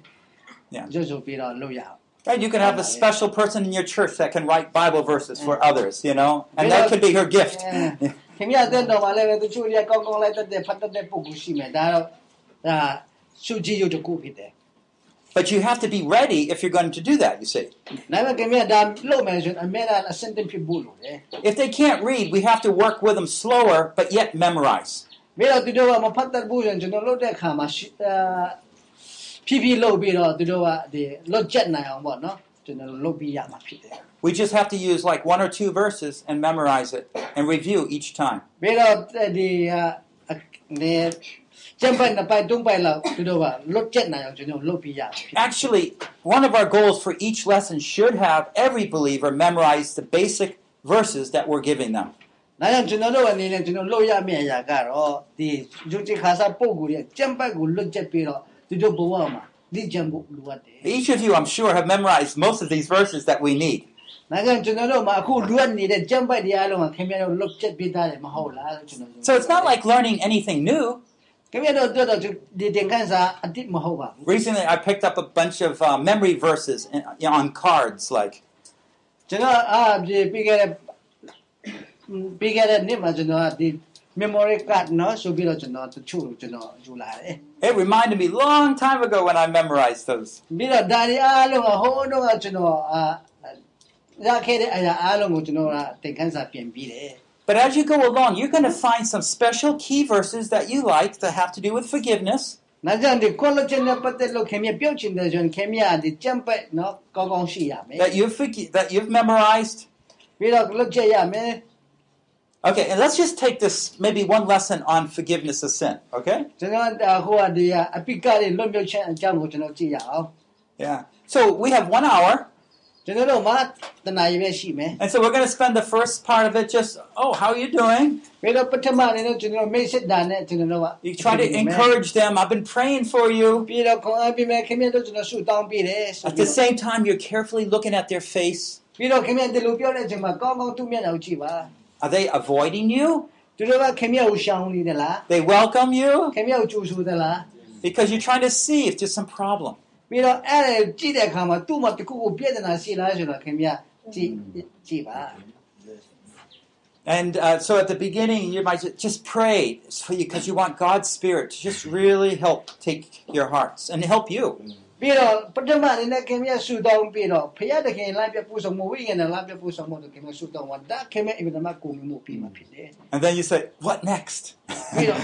Yeah. ရွတ်ဆိုပြီးတော့လုပ်ရအောင် Right? You can have a special person in your church that can write Bible verses for others, you know, and that could be her gift. ခင်ဗျားတဲ့တော်မှာလည်းပဲတချို့တွေကကောင်းကောင်းလိုက်တတ်တဲ့ဖတ်တတ်တဲ့ပုဂ္ဂိုလ်ရှိမယ်ဒါတော့ဒါရှုကြည့်ရုပ်တစ်ခုဖြစ်တယ် But you have to be ready if you're going to do that, you see. ဒါပေမဲ့ခင်ဗျာဒါလုပ်မယ်ဆိုရင်အမြဲတမ်းအစင်တင်ဖြစ်ဖို့လိုတယ် If they can't read, we have to work with them slower, but yet memorize. ပြီးတော့သူတို့ကမဖတ်တတ်ဘူးဆိုရင်ကျွန်တော်လုပ်တဲ့အခါမှာရှိအာဖြည်းဖြည်းလုပ်ပြီးတော့သူတို့ကဒီလွတ်ချက်နိုင်အောင်ပေါ့နော်ကျွန်တော်လုပ်ပြီးရမှာဖြစ်တယ် We just have to use like one or two verses and memorize it and review each time. ပြီးတော့ဒီဟာဒီကျန်ပိုင်နှစ်ပိုင်သုံးပိုင်လောက်သူတို့ကလွတ်ချက်နိုင်အောင်ကျွန်တော်လုပ်ပြီးရမှာဖြစ်တယ် Actually, one of our goals for each lesson should have every believer memorize the basic verses that we're giving them. ။ဒါကြောင့်ကျွန်တော်တို့အနေနဲ့ကျွန်တော်လုပ်ရမယ့်အရာကတော့ဒီယုတ်တိခါစားပုံကိုယ်ရဲ့ကျန်ပိုက်ကိုလွတ်ချက်ပြီးတော့ သူတို့ဘဝမှာဒီကျန်ဖို့လိုအပ်တယ်။ Each of you, I'm sure, have memorized most of these verses that we need. ဒါကြောင့်ကျွန်တော်တို့မှာအခုလိုအပ်နေတဲ့ကျန်ပိုက်တရားလုံးကခင်ဗျားတို့လွတ်ချက်ပြီးသားတယ်မဟုတ်လားလို့ကျွန်တော် So it's not like learning anything new. ခင်ဗျားတို့တို့တော့ဒီတင်ခန်းစာအတိတ်မဟုတ်ပါဘူး Recently, I picked up a bunch of uh, memory verses in, you know, on cards, like ကျွန်တော်အားဒီပြီးခဲ့တဲ့ပြီးခဲ့တဲ့နေ့မှာကျွန်တော်ကဒီ memory card nó số chú It reminded me long time ago when I memorized those. Á hô à à á. But as you go along, you're going to find some special key verses that you like that have to do with forgiveness. That you've, that you've memorized. Okay, and let's just take this maybe one lesson on forgiveness of sin, okay? Yeah. So we have one hour. And so we're going to spend the first part of it just, oh, how are you doing? You try to encourage them. I've been praying for you. At the same time, you're carefully looking at their face. Are they avoiding you? They welcome you? Because you're trying to see if there's some problem. And uh, so at the beginning, you might just pray you because you want God's Spirit to just really help take your hearts and help you. ပြီးတော့ပထမအနေနဲ့ခင်ဗျဆူတောင်းပြီးတော့ဖခင်တခင်လမ်းပြပူဆောင်မှုဝိညာဉ်နဲ့လမ်းပြပူဆောင်မှုတို့ခင်ဗျဆူတောင်းဝဒါခင်ဗျအင်မတန်မှကိုမြမှုပြီးမှဖြစ်တယ် And then you say, What next? ပြီးတော့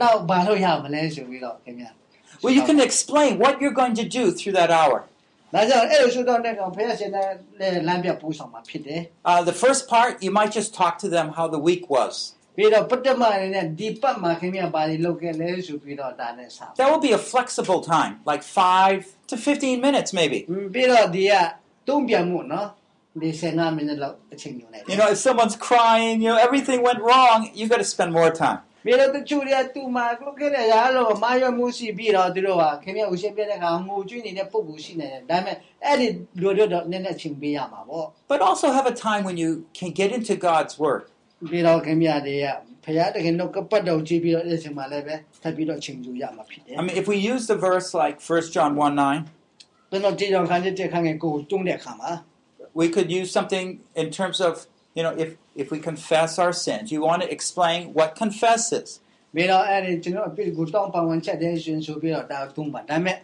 နောက်ဘာလို့ရမလဲဆိုပြီးတော့ခင်ဗျ well, you can explain what you're going to do through that hour. ဒါကြောင့်အဲ့လိုဆူတောင်းတဲ့ကောင်ဖခင်ရှင်နဲ့လမ်းပြပူဆောင်မှာဖြစ်တယ် Uh, the first part, you might just talk to them how the week was. ပြီးတော့ပထမအနေနဲ့ဒီပတ်မှာခင်ဗျဘာတွေလုပ်ခဲ့လဲဆိုပြီးတော့ဒါနဲ့ဆောက် That will be a flexible time, like 5 to 15 minutes, maybe. ပြီးတော့ဒီကတုံးပြန်မှုနော်ဒီ15မိနစ်လောက်အချိန်ယူနေတယ် You know, if someone's crying, you know, everything went wrong, you got to spend more time. ပြီးတော့တချို့တွေကသူ့မှာလုပ်ခဲ့တဲ့ရာလို့မာရမှုရှိပြီးတော့သူတို့ကခင်ဗျဦးရှင်းပြတဲ့ကောင်ငိုကြွနေတဲ့ပုံကူရှိနေတယ်ဒါပေမဲ့အဲ့ဒီလူတို့တော့နည်းနည်းချိန်ပေးရမှာပေါ့ But also have a time when you can get into God's Word. ပြီးတော့ခင်ဗျတွေကဖရာတခင်တော့ကပတ်တော်ကြည့်ပြီးတော့အဲ့ဒီချိန်မှာလည်းပဲထပ်ပြီးတော့ချိန်ယူရမှာဖြစ်တယ် I mean, if we use the verse like 1 John 1 9, ကျွန်တော်ကြည့်တော့ခန်းတဲ့ခန်းငယ်ကိုတုံးတဲ့အခါမှာ we could use something in terms of, you know, if, if we confess our sins, you want to explain what confess is. ပြီးတော့အဲ့ဒီကျွန်တော်အပြစ်ကိုတောင်းပန်ဝင်ချက်တဲ့ရှင်ဆိုပြီးတော့ဒါတုံးပါဒါပေမဲ့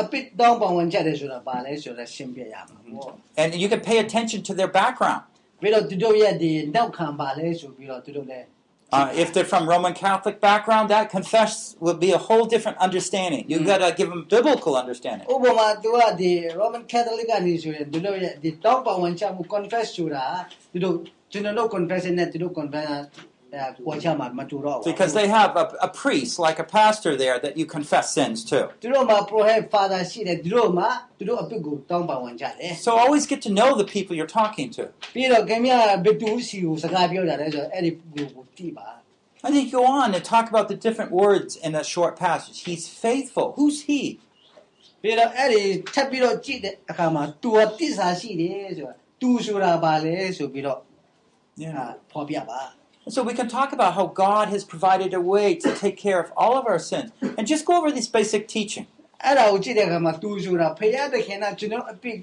အပြစ်တောင်းပန်ဝင်ချက်တယ်ဆိုတာပါလဲဆိုတော့ရှင်းပြရမှာပေါ့ And you can pay attention to their background. ပြီးတော့သူတို့ရဲ့ဒီနောက်ခံပါလဲဆိုပြီးတော့သူတို့လည်း Uh, if they're from Roman Catholic background, that confess will be a whole different understanding. You've got to give them biblical understanding. ဥပမာသူကဒီ Roman Catholic ကနေဆိုရင်သူတို့ရဲ့ဒီတောင်းပန်ဝင်ချက်မှု confess ဆိုတာသူတို့ကျွန်တော်တို့ confess နဲ့သူတို့ confess အဲပေါ်ချမှာမတူတော့ဘူး Because they have a, a priest, like a pastor there, that you confess sins to. သူတို့မှာ prophet father ရှိတယ်သူတို့မှာသူတို့အပြစ်ကိုတောင်းပန်ဝင်ကြတယ် So always get to know the people you're talking to. ပြီးတော့ခင်ဗျာဘယ်သူစီကိုစကားပြောကြတယ်ဆိုတော့အဲ့ဒီကိုကိုတိပါ And then you go on and talk about the different words in a short passage. He's faithful. Who's he? ပြီးတော့အဲ့ဒီထပ်ပြီးတော့ကြည့်တဲ့အခါမှာသူကတစ္ဆာရှိတယ်ဆိုတာသူဆိုတာပါလေဆိုပြီးတော့အာ Yeah. ဖော်ပြပါ And so we can talk about how God has provided a way to take care of all of our sins. And just go over this basic teaching. အဲ့ဒါကိုကြည့်တဲ့အခါမှာသူဆိုတာဖရာသခင်ကကျွန်တော်အပြစ်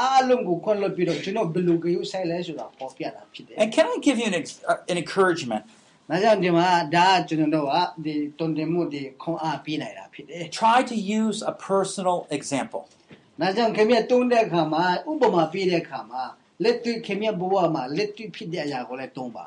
အားလုံးကိုခွင့်လွှတ်ပြီးတော့ကျွန်တော်ဘယ်လိုကြိုးဆိုင်လဲဆိုတာပေါ်ပြတာဖြစ်တယ် And can I give you an, ex- uh, an encouragement? ဒါကြောင့်ဒီမှာဒါကကျွန်တော်တို့ကဒီတုံတင်မှုဒီခွန်အားပေးနိုင်တာဖြစ်တယ် Try to use a personal example. ။ဒါကြောင့်ခင်ဗျတုံးတဲ့အခါမှာဥပမာပေးတဲ့အခါမှာလက်တွေ့ခင်ဗျဘဝမှာလက်တွေ့ဖြစ်တဲ့အရာကိုလည်းတုံးပါ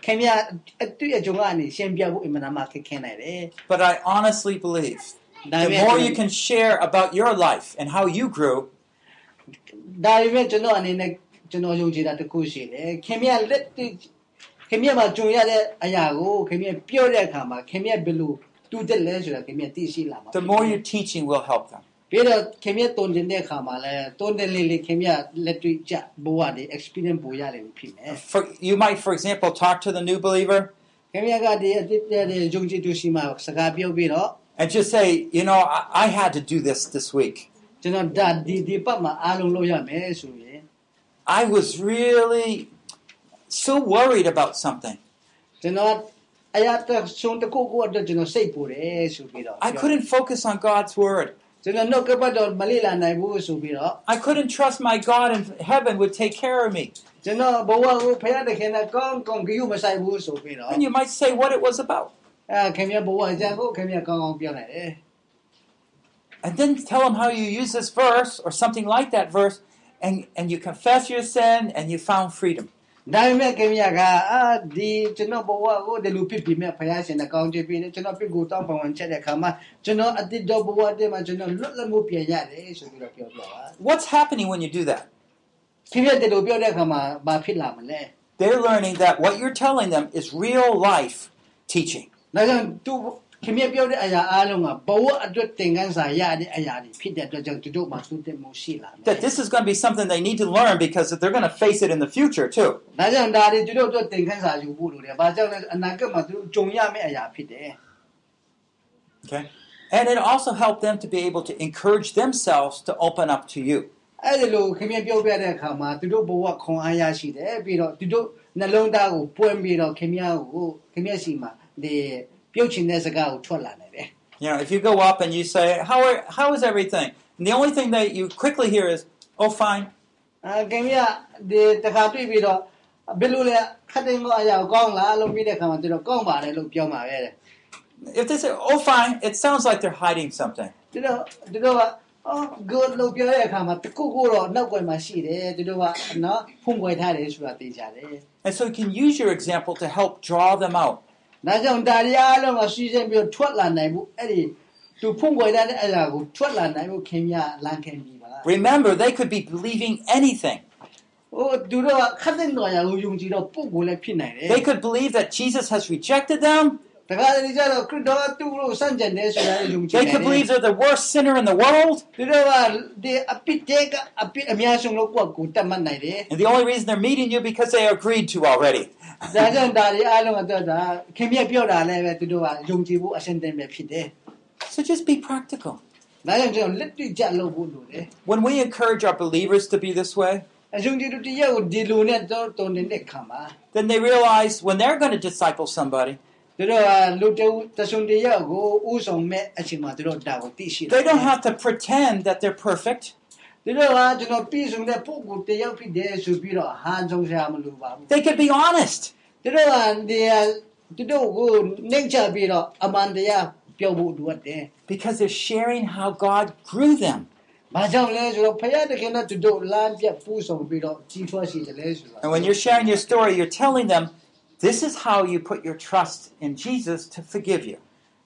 ခင်ဗျလူငယ်ဖြစ်ပြီးတော့ခင်ဗျတင်တဲ့လူတွေရလူကြီးဖြစ်တဲ့အခါမှာခင်ဗျအတွေ့အကြုံကနေရှင်းပြဖို့အင်မတန်မှခက်ခဲနိုင်တယ် But I honestly believe ဒါပေ the မဲ့ more you can share about your life and how you grew, ဒါပေမဲ့ကျွန်တော်အနေနဲ့ကျွန်တော်ယုံကြည်တာတစ်ခုရှိတယ်ခင်ဗျလက်တွေ့ခင်ဗျမှာကြုံရတဲ့အရာကိုခင်ဗျပြောတဲ့အခါမှာခင်ဗျဘယ်လိုတူတက်လဲဆိုတာခင်ဗျသိရှိလာမှာ the more your teaching will help them. ပြီးတော့ခင်ဗျတုံတင်တဲ့အခါမှာလည်းတုံတင်လေးလေးခင်ဗျလက်တွေ့ကြဘဝတွေ experience ပိုရတယ်လို့ဖြစ်မယ် For, you might, for example, talk to the new believer ခင်ဗျကဒီအတိတ်တဲ့ယုံကြည်သူရှိမှစကားပြောပြီးတော့ and just say, you know, I, I had to do this this week. ကျွန်တော်ဒါဒီဒီပတ်မှာအားလုံးလုပ်ရမယ်ဆိုရင် I was really so worried about something. ကျွန်တော်အရာတစ်ဆုံးတစ်ခုခုအတွက်ကျွန်တော်စိတ်ပူတယ်ဆိုပြီးတော့ I couldn't focus on God's word. ကျွန်တော်နှုတ်ကပတ်တော်မလေ့လာနိုင်ဘူးဆိုပြီးတော့ I couldn't trust my God in heaven would take care of me. ကျွန်တော်ဘဝကိုဖခင်တခင်နဲ့ကောင်းကောင်းကြည့်မဆိုင်ဘူးဆိုပြီးတော့ And you might say what it was about. အဲခင်ဗျဘဝအကြောင်းကိုခင်ဗျကောင်းကောင်းပြောနိုင်တယ် And then tell them how you use this verse or something like that verse, and, and you confess your sin and you found freedom. ဒါပေမဲ့ခင်ဗျကအာဒီကျွန်တော်ဘဝကိုဒီလိုဖြစ်ပြီးမြတ်ဖခင်ရှင်နဲ့ကောင်းချီးပြီးတယ်ကျွန်တော်ပြစ်ကိုတောင်းပန်ဝင်ချက်တဲ့အခါမှာကျွန်တော်အတိတ်တော့ဘဝတည်းမှာကျွန်တော်လွတ်လပ်မှုပြန်ရတယ်ဆိုပြီးတော့ပြောပြတာ What's happening when you do that? ခင်ဗျဒီလိုပြောတဲ့အခါမှာဘာဖြစ်လာမလဲ They're learning that what you're telling them is real life teaching. ဒါကြောင့်သူ ခင်ဗျပြောတဲ့အရာအားလုံးကဘဝအတွက်သင်ခန်းစာရတဲ့အရာတွေဖြစ်တဲ့အတွက်ကြောင့်သူတို့မှာသူတက်မှုရှိလာတယ် That this is going to be something they need to learn because they're going to face it in the future too. ဒါကြောင့်ဒါတွေသူတို့အတွက်သင်ခန်းစာယူဖို့လိုတယ်။ဘာကြောင့်လဲအနာဂတ်မှာသူတို့ကြုံရမယ့်အရာဖြစ်တယ် Okay? And it also helped them to be able to encourage themselves to open up to you. ။အဲဒီလိုခင်ဗျပြောပြတဲ့အခါမှာသူတို့ဘဝခွန်အားရရှိတယ်ပြီးတော့သူတို့နှလုံးသားကိုပွင့်ပြီးတော့ခင်ဗျကိုခင်ဗျစီမှာဒီ 表情呢是个出来了的。You know, if you go up and you say, "How are how is everything?" And the only thing that you quickly hear is, "Oh, fine." Ah, 啊，今日你这下对比到，比如嘞，肯定我要讲啦，路边的看嘛，就是讲嘛嘞，路标嘛嘞。If they say, "Oh, fine," it sounds like they're hiding something. And so you can use your example to help draw them out. ဒါကြောင့်ဒါရီအားလုံးကစီစဉ်ပြီးတော့ထွက်လာနိုင်မှုအဲ့ဒီသူဖုန်ွယ်တဲ့အရာကိုထွက်လာနိုင်မှုခင်ဗျလမ်းခင်ပြီးပါလား Remember, they could be believing anything. ။ဟိုသူတို့ကခတ်တဲ့တော်ရာကိုယုံကြည်တော့ပုဂ္ဂိုလ်လည်းဖြစ်နိုင်တယ် They could believe that Jesus has rejected them. ။တခါတလေကျတော့ခရစ်တော်ကသူ့ကိုစန့်ကျင်တယ်ဆိုတာလည်းယုံကြည် They နိုင် could တယ် believe they're the worst sinner in the world. ။သူတို့ကဒီအပိတေကအပိအများဆုံးလို့ကိုယ့်ကိုတတ်မှတ်နိုင်တယ် And the only reason they're meeting you because they agreed to already. ။ ဒါကြောင့်ဒါရီအားလုံးကတော့ဒါခင်ဗျပြောတာလည်းပဲသူတို့ကယုံကြည်ဖို့အရှင်းတင်ပဲဖြစ်တယ် So just be practical. ။ဒါကြောင့်ကျွန်တော်လက်တွေ့ကြလုပ်ဖို့လိုတယ် When we encourage our believers to be this way, ။အယုံကြည်သူတရားကိုဒီလိုနဲ့တော့တုံနေတဲ့ခါမှာ then they realize when they're going to disciple somebody, သူတို့ကလူတဦးတဆုံတယောက်ကိုဥဆောင်မဲ့အချိန်မှာသူတို့ဒါကိုသိရှိတယ် they don't have to pretend that they're perfect. They could be honest. Because they're sharing how God grew them. And when you're sharing your story, you're telling them, this is how you put your trust in Jesus to forgive you.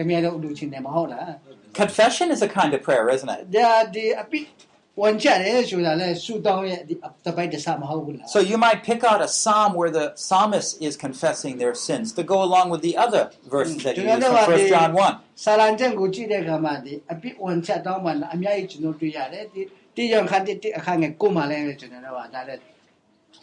တုံးလာပြီးတဲ့နောက်ပိုင်းမှာသူ့အတူဆူတောင်းနိုင်ဘူးခ ခင်ဗျားတို့လူချင်းတယ်မဟုတ်လား Confession is a kind of prayer, isn't it? ဒါဒီအပိဝန်ချတယ်ဆိုတာလဲဆူတောင်းရဲ့ဒီတပိုက်တဆမဟုတ်ဘူးလား So you might pick out a psalm where the psalmist is confessing their sins to go along with the other verses that you use from 1 John 1. ဆာလန်ကျန်ကိုကြည့်တဲ့အခါမှာဒီအပိဝန်ချတောင်းမှအများကြီးကျွန်တော်တွေ့ရတယ်ဒီတိယံခန်တိအခါငယ်ကိုမှလည်းကျွန်တော်ကဒါလည်း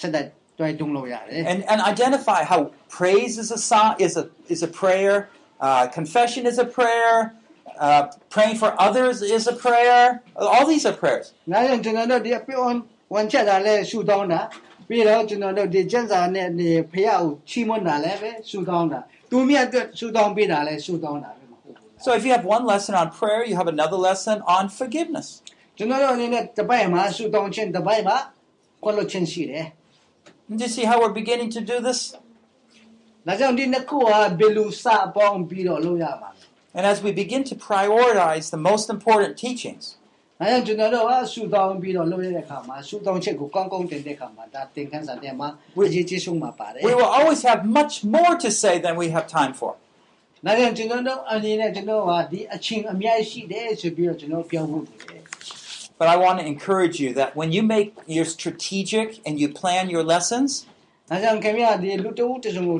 ဆက်တဲ့တွေ့တုံးလို့ရတယ် And, and identify how praise is a song, is a is a prayer, uh, confession is a prayer, uh, praying for others is a prayer. All these are prayers. ငါကြောင့်ကျွန်တော်တို့ဒီအပိဝန်ဝန်ချတာလဲဆူတောင်းတာပြီးတော့ကျွန်တော်တို့ဒီကျန်စာနဲ့ဒီဖះကိုချီးမွမ်းတာလည်းပဲဆူတောင်းတာသူမြတ်အတွက်ဆူတောင်းပေးတာလဲဆူတောင်းတာပဲမဟုတ်ဘူးလား So if you have one lesson on prayer, you have another lesson on forgiveness. ကျွန်တော်တို့အနေနဲ့တပိုက်မှာဆူတောင်းခြင်းတပိုက်မှာကွက်လို့ခြင်းရှိတယ် And you see how we're beginning to do this? ။ ဒါကြောင့်ဒီနှစ်ခုဟာဘယ်လိုစပေါင်းပြီးတော့လုပ်ရမှာလဲ And as we begin to prioritize the most important teachings, ။ဒါကြောင့်ကျွန်တော်တို့ဟာဆူတောင်းပြီးတော့လုပ်ရတဲ့အခါမှာဆူတောင်းချက်ကိုကောင်းကောင်းတင်တဲ့အခါမှာဒါသင်ခန်းစာထဲမှာဝိကြီးကြီးဆုံးမှာပါတယ် we will always have much more to say than we have time for. ။ဒါကြောင့်ကျွန်တော်တို့အနေနဲ့ကျွန်တော်ဟာဒီအချင်းအများကြီးရှိတယ်ဆိုပြီးတော့ကျွန်တော်ပြောဖို့တယ် But I want to encourage you that when you make your strategic and you plan your lessons, ။ဒါကြောင့်ခင်ဗျာဒီလူတဦးတစုံကို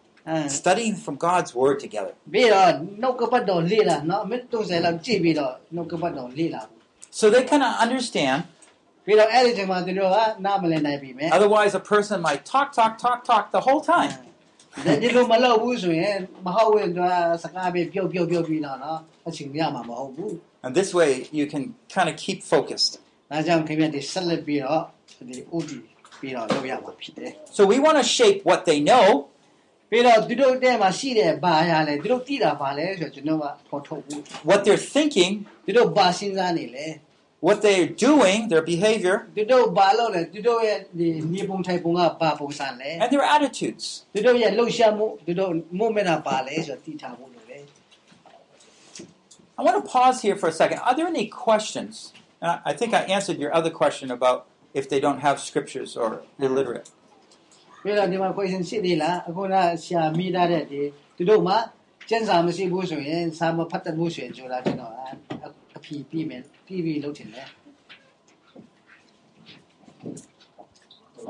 studying from God's Word together. So they kind of understand. Otherwise, a person might talk, talk, talk, talk the whole time. and this way, you can kind of keep focused. So we want to shape what they know ပြီးတော့သူတို့တဲ့မှာရှိတဲ့ဘာရလဲသူတို့သိတာဘာလဲဆိုတော့ကျွန်တော်ကဖော်ထုတ်ဘူး what they're thinking, သူတို့ဘာစဉ်းစားနေလဲ what they're doing, their behavior, သူတို့ဘာလုပ်လဲသူတို့ရဲ့ဒီမြေပုံထိုင်ပုံကဘာပုံစံလဲ and their attitudes. သူတို့ရဲ့လှုပ်ရှားမှုသူတို့မှုမဲ့တာပါလဲဆိုတော့သိထားဖို့လိုတယ် I want to pause here for a second. Are there any questions? Uh, I think I answered your other question about if they don't have scriptures or illiterate. ပြီးတော့ဒီမှာ question ရှိသေးလားအခုနဆရာမိထားတဲ့ဒီသူတို့မှာကျန်းစာမရှိဘူးဆိုရင်စာမဖတ်တတ်ဘူးဆိုရင်ဆိုတာကျွန်တော်အဖြီးပြီးမယ်ပြီးပြီးလုပ်ချင်တယ်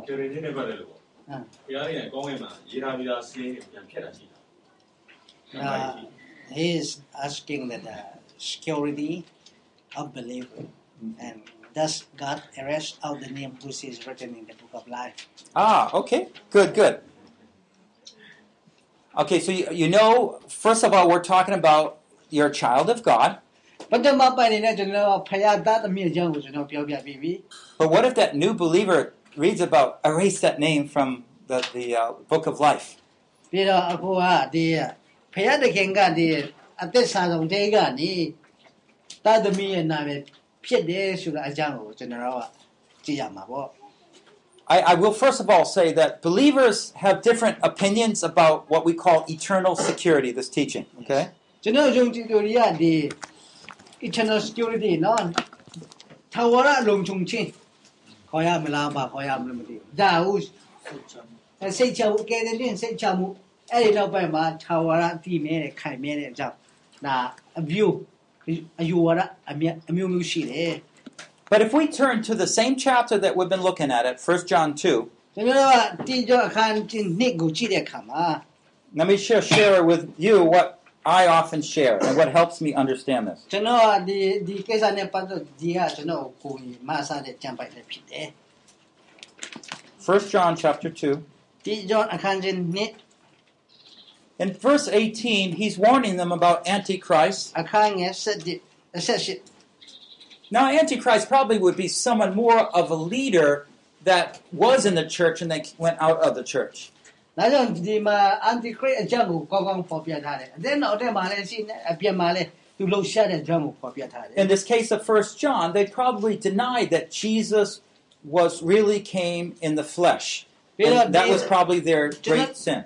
ကျေရင်းချင်းနဲ့ပတ်သက်လို့ပေါ့ဟမ်ဘုရားရဲ့ကောင်းကင်မှာရေးထားပြီးသားစီးရင်ပြန်ဖြတ်တာရှိတာ Uh, he is asking that the security of believer and does God erase out the name which is written in the book of life Ah, okay. Good, good. Okay, so you, you know, first of all, we're talking about you're a child of God. ပထမပိုင်းနဲ့ကျွန်တော်ဖယားသားသမီးအကြောင်းကိုကျွန်တော်ပြောပြပြီးပြီ But what if that new believer reads about erase that name from the, the uh, book of life? ပြီးတော့အခုကဒီဖယားတခင်ကဒီအသက်စာဆုံးတဲကနေသားသမီးရဲ့နာမည် ဖြစ်တယ်ဆိုတဲ့အကြောင်းကိုကျွန်တော်ကကြည့်ရမှာပေါ့ I, I will first of all say that believers have different opinions about what we call eternal security, this teaching, okay? ကျွန်တော်ယုံကြည်သူတွေကဒီ eternal security နော်ထာဝရလုံခြုံခြင်းခေါ်ရမလားပါခေါ်ရမလို့မသိဘူးဒါဟုစိတ်ချမှုကဲတဲ့ရင်စိတ်ချမှုအဲ့ဒီနောက်ပိုင်းမှာထာဝရတည်မြဲတဲ့ခိုင်မြဲတဲ့အကြောင်းဒါအမျိုး But if we turn to the same chapter that we've been looking at, at 1 John 2, let me share, share with you what I often share and what helps me understand this. First John chapter 2. In verse 18, he's warning them about Antichrist. Now, Antichrist probably would be someone more of a leader that was in the church and they went out of the church. In this case of First John, they probably denied that Jesus was really came in the flesh. And that was probably their great sin.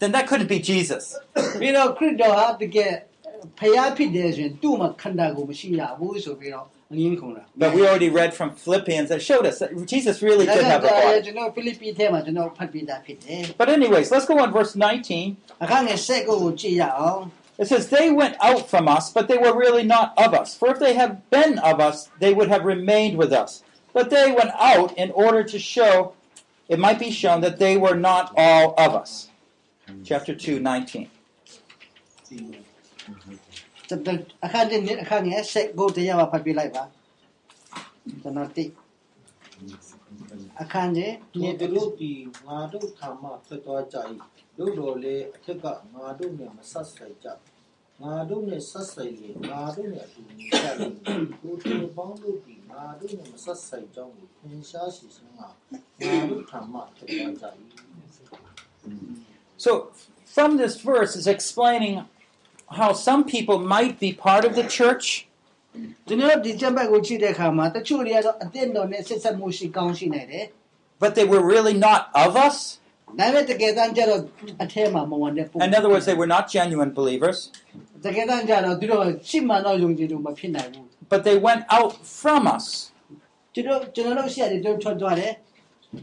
then that couldn't be Jesus. ပြီးတော့ခရစ်တော်ဟာတကယ်ဖျားဖြစ်တယ်ဆိုရင်သူ့မှာခန္ဓာကိုယ်မရှိရဘူးဆိုပြီးတော့အငင်းခုန်တာ But we already read from Philippians that showed us that Jesus really ဒါ did ကြောင့် have a body. ကျွန်တော်ဖိလိပ္ပိထဲမှာကျွန်တော်ဖတ်ပြတာဖြစ်တယ် But anyways, let's go on verse 19. အခန်းငယ်၁၉ကိုကြည့်ရအောင် It says, They went out from us, but they were really not of us. For if they had been of us, they would have remained with us. But they went out in order to show, it might be shown that they were not all of us. Chapter 2, 19. အခန်းတစ်အခန်းငယ်၁၉တရားမှာဖတ်ပြလိုက်ပါကျွန်တော်တိအခန်းကြီးဒီသူတို့ဒီငါတို့ထာမဖြစ်သွားကြ၏တို့တော်လေအထက်ကငါတို့နဲ့မဆက်ဆိုင်ကြငါတို့နဲ့ဆက်ဆိုင်လေငါတို့နဲ့အတူနေကြလိမ့်မယ်တို့တို့ပေါင်းတို့ဒီငါတို့နဲ့မဆက်ဆိုင်ကြောင်းကိုသင်ရှားရှိစမ်းငါငါတို့ထာမဖြစ်သွားကြ၏ So, from this verse, is explaining how some people might be part of the church, ကျွန်တော်ဒီချက်ဘက်ကိုကြည့်တဲ့အခါမှာတချို့တွေကတော့အတင်းတော်နဲ့ဆက်ဆက်မှုရှိကောင်းရှိနေတယ် but they were really not of us. ဒါပေမဲ့တကယ်တမ်းကျတော့အထဲမှာမဝင်တဲ့ပုံ In other words, they were not genuine believers, တကယ်တမ်းကျတော့သူတို့ရှိမှန်တော့ယုံကြည်လို့မဖြစ်နိုင်ဘူး but they went out from us. ကျွန်တော်ကျွန်တော်တို့ရှိရတယ်တို့ထွက်သွားတယ်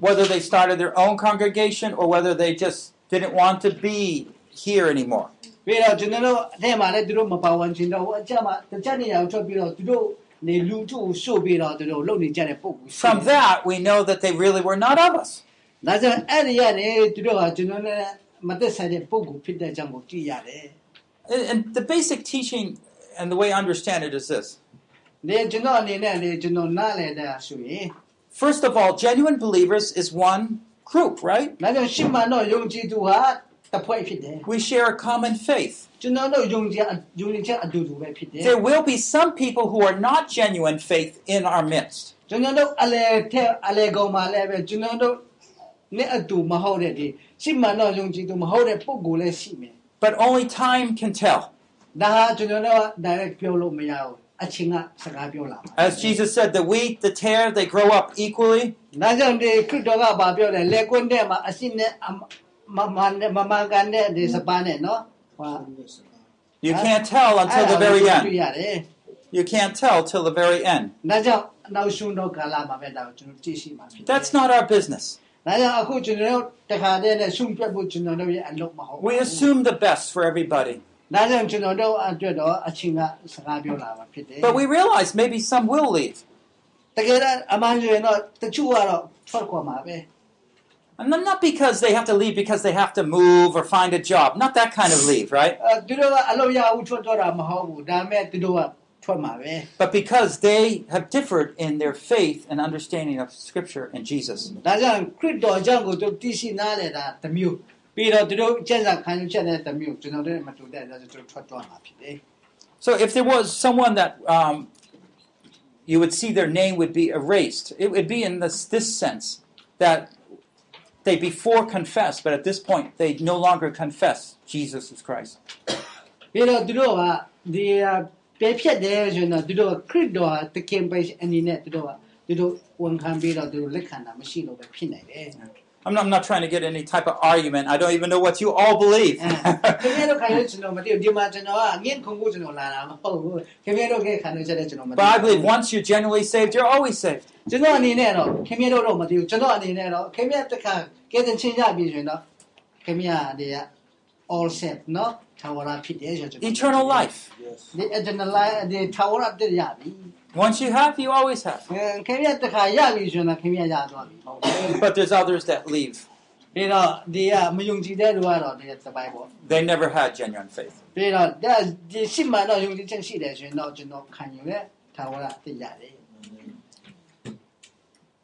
whether they started their own congregation or whether they just didn't want to be here anymore. ပြီးတော့ကျွန်တော်တို့အထဲမှာလည်းသူတို့မပါဝင်ချင်တော့ဘူးအချက်မှာတချက်နေရာကိုထွက်ပြီးတော့သူတို့နေလူထုကိုရှို့ပြီးတော့သူတို့လုံနေကြတဲ့ပုံကို From that, we know that they really were not of us. ဒါကြောင့်အဲ့ဒီကနေသူတို့ဟာကျွန်တော်နဲ့မသက်ဆိုင်တဲ့ပုံကိုဖြစ်တဲ့အကြောင်းကိုကြည့်ရတယ် And, and the basic teaching and the way I understand it is this. ။ဒီကျွန်တော်အနေနဲ့လေကျွန်တော်နားလည်တာဆိုရင် First of all, genuine believers is one group, right? We share a common faith. There will be some people who are not genuine faith in our midst. But only time can tell. As Jesus said, the wheat, the tare, they grow up equally. You can't tell until the very end. You can't tell till the very end. That's not our business. We assume the best for everybody. But we realize maybe some will leave. And not because they have to leave because they have to move or find a job. Not that kind of leave, right? Uh, but because they have differed in their faith and understanding of Scripture and Jesus. ဒါကြောင့်ခရစ်တော်ကြောင့်ကိုသူတည်ရှိနားလေတာတစ်မျိုးပြီးတော့သူတို့ကျင့်စာခံယူချက်တဲ့တစ်မျိုးကျွန်တော်တို့မတူတဲ့ဒါကြောင့်သူတို့ထွက်သွားမှာဖြစ်တယ်။ So if there was someone that um, you would see their name would be erased, it would be in this, this sense that they before confessed, but at this point they no longer confess Jesus is Christ. ပြီးတော့သူတို့ကဒီပေဖြတ်တယ်ဆိုရင်တော့သူတို့ခရစ်တော်ဟာတခင်ပဲအနေနဲ့သူတို့ကသူတို့ဝန်ခံပြီးတော့သူတို့လက်ခံတာမရှိလို့ပဲဖြစ်နိုင်တယ် I'm not, I'm not trying to get any type of argument. I don't even know what you all believe. ခင်ဗျားတို့ခံရကျွန်တော်မသိဘူးဒီမှာကျွန်တော်ကအငင်းခုန်ဖို့ကျွန်တော်လာတာမဟုတ်ဘူးခင်ဗျားတို့ကခံရချက်တဲ့ကျွန်တော်မသိ but I believe once you're genuinely saved, you're always saved. ကျွန်တော်အနေနဲ့တော့ခင်ဗျားတို့တော့မသိဘူးကျွန်တော်အနေနဲ့တော့ခင်ဗျားတခါကဲတဲ့ချင်းရပြီဆိုရင်တော့ခင်ဗျားတွေက all set နော်ထာဝရဖြစ်တယ်ဆိုကျွန်တော် Eternal life. yes ဒီ eternal life ဒီထာဝရတည်းရပြီ once you have, you always have. but there's others that leave. They never had genuine faith.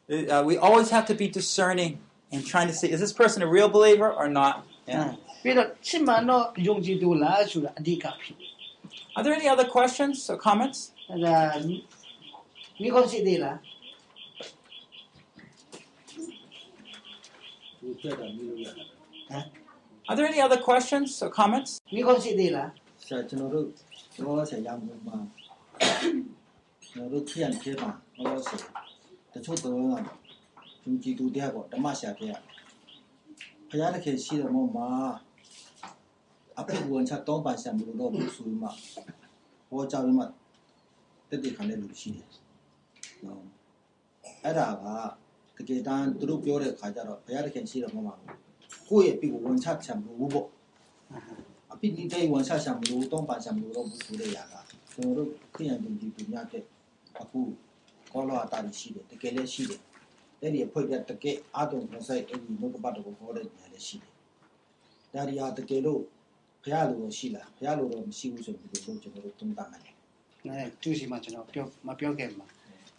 Uh, uh, we always have to be discerning and trying to see is this person a real believer or not? Yeah. Are there any other questions or comments? မိခွန်ရှိသေးလား ဒီပြတ်တာမျိုးလို့ရတယ် Are there any other questions or comments? မိခွန်ရှိသေးလား ဆရာကျွန်တော်တို့ဘောဆရာရမှုမှာကျွန်တော်တို့ခရမ်းခေမှာဘောဆရာတချို့တော့ဂျုံကြည်သူတဲ့ပေါ့ဓမ္မဆရာခေရဘုရားတခင်ရှိတဲ့မောမှာအပိဝန်ချတောင်းပါဆရာမျိုးတော့ဘူးဆိုမှဘောကြပြီးမှတက်တက်ခံတဲ့လူရှိတယ် နော်အဲ့ဒါကတကယ်တမ်းသူတို့ပြောတဲ့ခါကျတော့ဘုရားတခင်ရှိတဲ့မောမှာကိုယ့်ရဲ့ပြီးကိုဝန်ချချံဘူးပေါ့အပိနိတေဝန်ဆဆံမလို့တောင်းပါဆံမလို့တော့ဘူးဆိုတဲ့ຢာကကျွန်တော်တို့ခရိယန်ပြည်ပြည်ပြများတဲ့အခုကောလောအတားရှိတယ်တကယ်လည်းရှိတယ်အဲ့ဒီအဖွဲ့ကတကယ်အာတုံခဆိုင်အဲ့ဒီနှုတ်ကပတ်တော်ကိုခေါ်တဲ့ညာလည်းရှိတယ်ဒါရီဟာတကယ်လို့ဘုရားလိုတော့ရှိလားဘုရားလိုတော့မရှိဘူးဆိုပြီးတော့ကျွန်တော်တို့သုံးသပ်မယ်အဲသူရှိမှကျွန်တော်ပြောမပြောခဲ့မှာ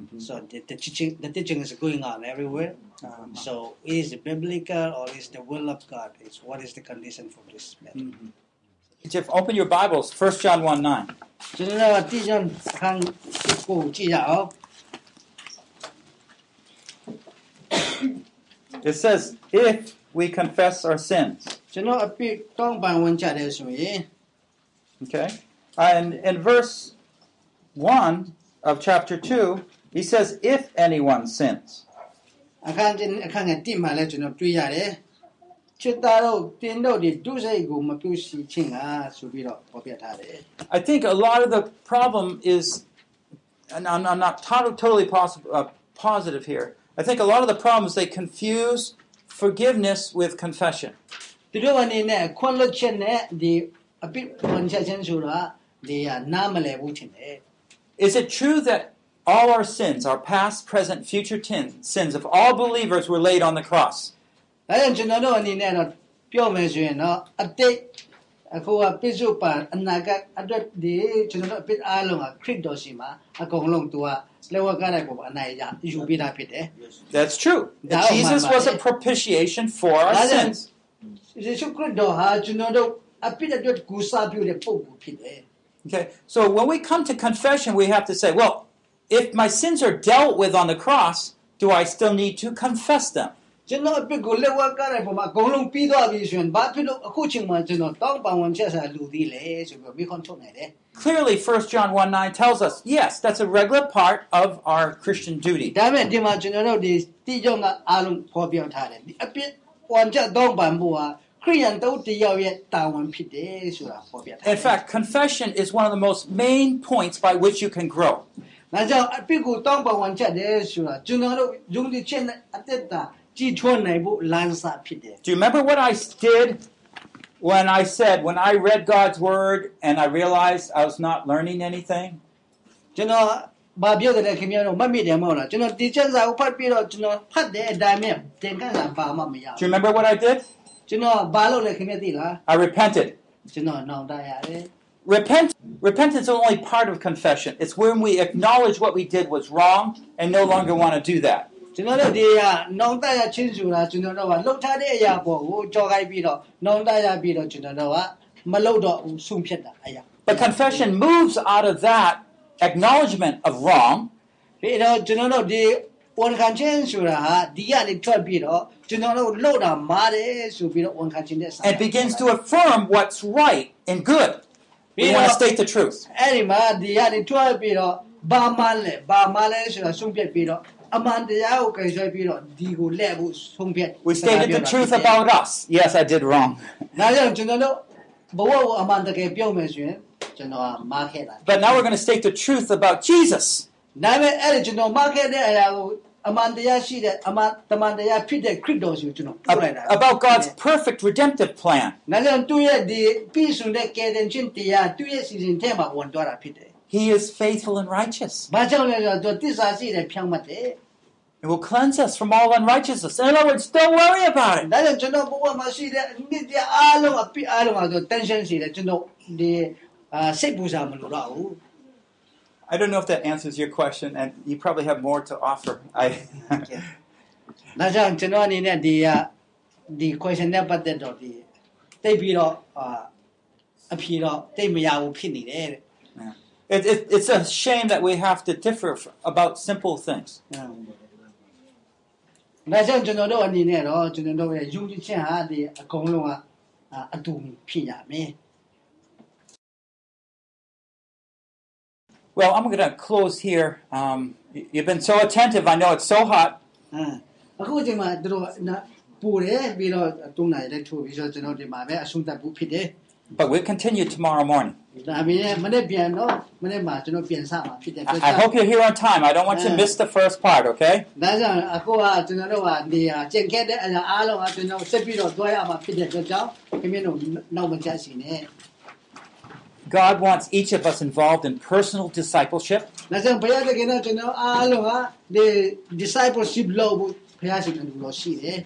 Mm-hmm. So the, the, teaching, the teaching is going on everywhere. Mm-hmm. Um, so is it biblical or is the will of God? Is what is the condition for this matter? Mm-hmm. Jeff, open your Bibles, 1 John 1 9. It says, if we confess our sins. Okay. And in verse 1 of chapter 2, he says, if anyone sins. အခန်းကျအခန်းငယ်တိမှလည်းကျွန်တော်တွေ့ရတယ်ချစ်သားတို့တင်းတို့ဒီဒုစိတ်ကိုမပြုစီခြင်းကဆိုပြီးတော့ပေါ်ပြထားတယ် I think a lot of the problem is, and I'm, I'm not to- totally posi- uh, positive here, I think a lot of the problem is they confuse forgiveness with confession. သူတို့အနေနဲ့ခွင့်လွှတ်ချက်နဲ့ဒီအပြစ်ဝင်ချက်ချင်းဆိုတာဒီကနားမလည်ဘူးထင်တယ် Is it true that all our sins, our past, present, future tin- sins of all believers were laid on the cross? ဒါကြောင့်ကျွန်တော်တို့အနေနဲ့တော့ပြောမယ်ဆိုရင်တော့အတိတ်အခုကပြစ္ဆုတ်ပန်အနာဂတ်အတွက်ဒီကျွန်တော်တို့အပြစ်အားလုံးကခရစ်တော်ရှိမှာအကုန်လုံးသူကလက်ဝါးကားတဲ့ပုံအနိုင်ရယူပေးတာဖြစ်တယ် That's true. That was Jesus my was a money. propitiation for our That is- sins. ယေရှုခရစ်တော်ဟာကျွန်တော်တို့အပြစ်အတွက်ကူစားပြုတဲ့ပုံကိုဖြစ်တယ် Okay, so when we come to confession, we have to say, well, if my sins are dealt with on the cross, do I still need to confess them? ကျွန်တော်အပြစ်ကိုလက်ဝါးကားတဲ့ပုံမှာအကုန်လုံးပြီးသွားပြီဆိုရင်ဘာဖြစ်လို့အခုချိန်မှာကျွန်တော်တောင်းပန်ဝင်ချက်စားလူသေးလဲဆိုပြီးမိခွန်းထုတ်နိုင်တယ် Clearly, 1 John 1 9 tells us, yes, that's a regular part of our Christian duty. ဒါပေမဲ့ဒီမှာကျွန်တော်တို့ဒီတိကျကအားလုံးပေါ်ပြောထားတယ်ဒီအပြစ်ဝင်ချက်တောင်းပန်ဖို့ဟာခရိယန်တို့တယောက်ရဲ့တာဝန်ဖြစ်တယ်ဆိုတာပေါ်ပြထားတယ် In fact, confession is one of the most main points by which you can grow. ဒါကြောင့်အပြစ်ကိုတောင်းပန်ဝင်ချက်တယ်ဆိုတာကျွန်တော်တို့ယုံကြည်ခြင်းနဲ့အသက်တာကြီးထွားနိုင်ဖို့လမ်းစာဖြစ်တယ် Do you remember what I did when I said, when I read God's word and I realized I was not learning anything? ကျွန်တော်ဘာပြောတယ်လဲခင်ဗျားတို့မတ်မိတယ်မဟုတ်လားကျွန်တော်ဒီချက်စာကိုဖတ်ပြီးတော့ကျွန်တော်ဖတ်တယ်ဒါပေမဲ့သင်ခန်းစာပါမှမရ Do you ဘူး remember what I did? ကျွန်တော်ဘာလုပ်လဲခင်ဗျားသိလား I repented. ကျွန်တော်နောင်တရတယ် Repent, repentance is only part of confession. It's when we acknowledge what we did was wrong and no longer want to do that. ကျွန်တော်တို့ဒီကနောင်တရချင်းဆိုတာကျွန်တော်တို့ကလှုပ်ထားတဲ့အရာပေါ်ကိုကြော်ခိုင်းပြီးတော့နောင်တရပြီးတော့ကျွန်တော်တို့ကမလှုပ်တော့ဘူးဆုံးဖြတ်တာအရာ But confession moves out of that acknowledgement of wrong ပြီးတော့ကျွန်တော်တို့ဒီဝန်ခံခြင်းဆိုတာဟာဒီကနေထွက်ပြီးတော့ကျွန်တော်တို့လှုပ်တာမားတယ်ဆိုပြီးတော့ဝန်ခံခြင်းတဲ့ဆာ and begins to affirm what's right and good. We want to state the truth. အဲ့ဒီမှာဒီကနေထွက်ပြီးတော့ ဘာမှလဲဘာမှလဲဆိုတာဆုံးဖြတ်ပြီးတော့အမှန်တရားကိုကြိုက်ဆွဲပြီးတော့ဒီကိုလှည့်ဖို့ဆုံးဖြတ် We stated the truth about us. Yes, I did wrong. ဒါကြောင့်ကျွန်တော်တို့ဘဝကိုအမှန်တကယ်ပြောမယ်ဆိုရင်ကျွန်တော်ကမားခဲ့တာ But now we're going to state the truth about Jesus. ဒါပေမဲ့အဲ့ဒါကျွန်တော်မားခဲ့တဲ့အရာကို အမှန်တရားရှိတဲ့အမှန်တမန်တရားဖြစ်တဲ့ခရစ်တော်ဆိုကျွန်တော်ပြောလိုက်တာ About God's perfect redemptive plan. ဒါကြောင့်သူ့ရဲ့ဒီပြည့်စုံတဲ့ကယ်တင်ခြင်းတရားသူ့ရဲ့စီစဉ်ထဲမှာဝင်သွားတာဖြစ်တယ် He is faithful and righteous. ။ဘာကြောင့်လဲဆိုတော့သူတစ္ဆာရှိတဲ့ဖြောင်းမှတ်တယ် It will cleanse us from all unrighteousness. In other words, don't worry about it. ။ဒါကြောင့်ကျွန်တော်ဘဝမှာရှိတဲ့အနှစ်တရားအားလုံးအပြစ်အားလုံးကဆို tension ရှိတယ်ကျွန်တော်ဒီအာစိတ်ပူစားမလို့တော့ဘူး I don't know if that answers your question, and you probably have more to offer. I, ။ဒါကြောင့်ကျွန်တော်အနေနဲ့ဒီဟာဒီ question နဲ့ပတ်သက်တော့ဒီတိတ်ပြီးတော့အာအဖြေတော့တိတ်မရဘူးဖြစ်နေတယ်တဲ့ it, it, it's a shame that we have to differ f- about simple things. ။ဒါကြောင့်ကျွန်တော်တို့အနေနဲ့တော့ကျွန်တော်တို့ရဲ့ယုံကြည်ခြင်းဟာဒီအကုန်လုံးကအအတူဖြစ်ရမယ်။ Well, I'm going to close here. Um, y- you've been so attentive. I know it's so hot. ဟမ်အခုချိန်မှာတို့နာပူတယ်ပြီးတော့တုံးနိုင်တဲ့ထိုးပြီးတော့ကျွန်တော်ဒီမှာပဲအဆုံးသတ်ဖို့ဖြစ်တယ် But we'll continue tomorrow morning. ဒါပေမဲ့မနေ့ပြန်တော့မနေ့မှာကျွန်တော်ပြန်စမှာဖြစ်တယ် I, I hope you're here on time. I don't want you to miss the first part, okay? God wants each of us involved in personal discipleship. ဒါကြောင့်ဘုရားသခင်ကကျွန်တော်အားလုံးကဒီ discipleship လုပ်ဖို့ဘုရားရှင်ကလို့ရှိတယ်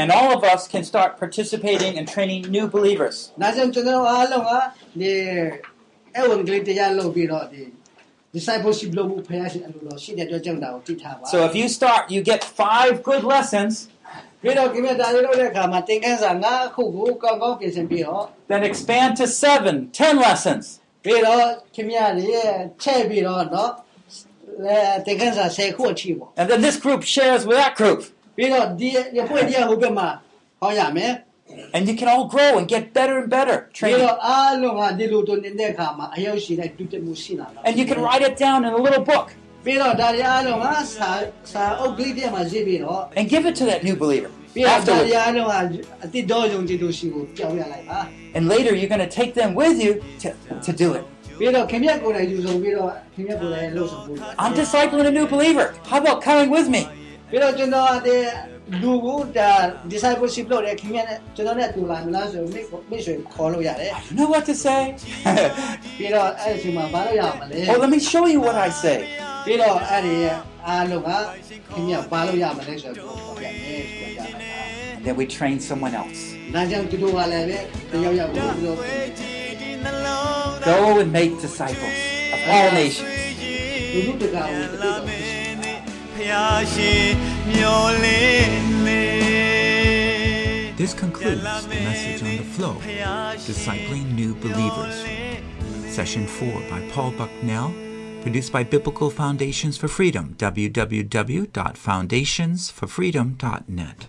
And all of us can start participating in training new believers. ဒါကြောင့်ကျွန်တော်အားလုံးကဒီအဝန်ကလေးတရားလုပ်ပြီးတော့ဒီ discipleship လုပ်ဖို့ဘုရားရှင်အလိုတော်ရှိတဲ့အတွက်ကြောင့်ဒါကိုသိထားပါ So if you start, you get five good lessons, Then expand to seven, ten lessons. And then this group shares with that group. And you can all grow and get better and better. Training. And you can write it down in a little book. ပြီးတော့ဒါတွေအားလုံးကစာစာအုပ်ကလေးထဲမှာရေးပြီးတော့ and give it to that new believer ပြီးတော့ဒါတွေ afterwards. အားလုံးကအတိတော်ယုံကြည်လို့ရှိကိုပြောင်းရလိုက်ပါ And later you're going to take them with you to, to do it. ပြီးတော့ခင်ဗျာကိုယ်တိုင်ယူဆောင်ပြီးတော့ခင်ဗျာကိုယ်တိုင်လှုပ်ဆောင်ဖို့ I'm discipling a new believer. How about coming with me? ပြီးတော့ကျွန်တော်ဒီ လူကိုဒါ discipleship လုပ်တယ်ခင်ဗျာနဲ့ကျွန်တော်နဲ့တူလာမလားဆိုမိမိဆွေခေါ်လို့ရတယ် I don't know what to say. ပြီးတော့အဲ့ဒီအချိန်မှာဘာလို့ရမလဲ well, let me show you what I say. ပြီးတော့အဲ့ဒီအားလုံးကခင်ဗျာဘာလို့ရမလဲဆိုတော့ပြောပြတယ်ပြောပြလိုက်တာ And then we train someone else. ဒါကြောင့်သူတို့ကလည်းပဲတယောက်ယောက်ကိုပြီးတော့ Go and make disciples of all nations. လူလူတကာကိုတတိတော် This concludes the message on the flow, Discipling New Believers. Session 4 by Paul Bucknell, produced by Biblical Foundations for Freedom, www.foundationsforfreedom.net.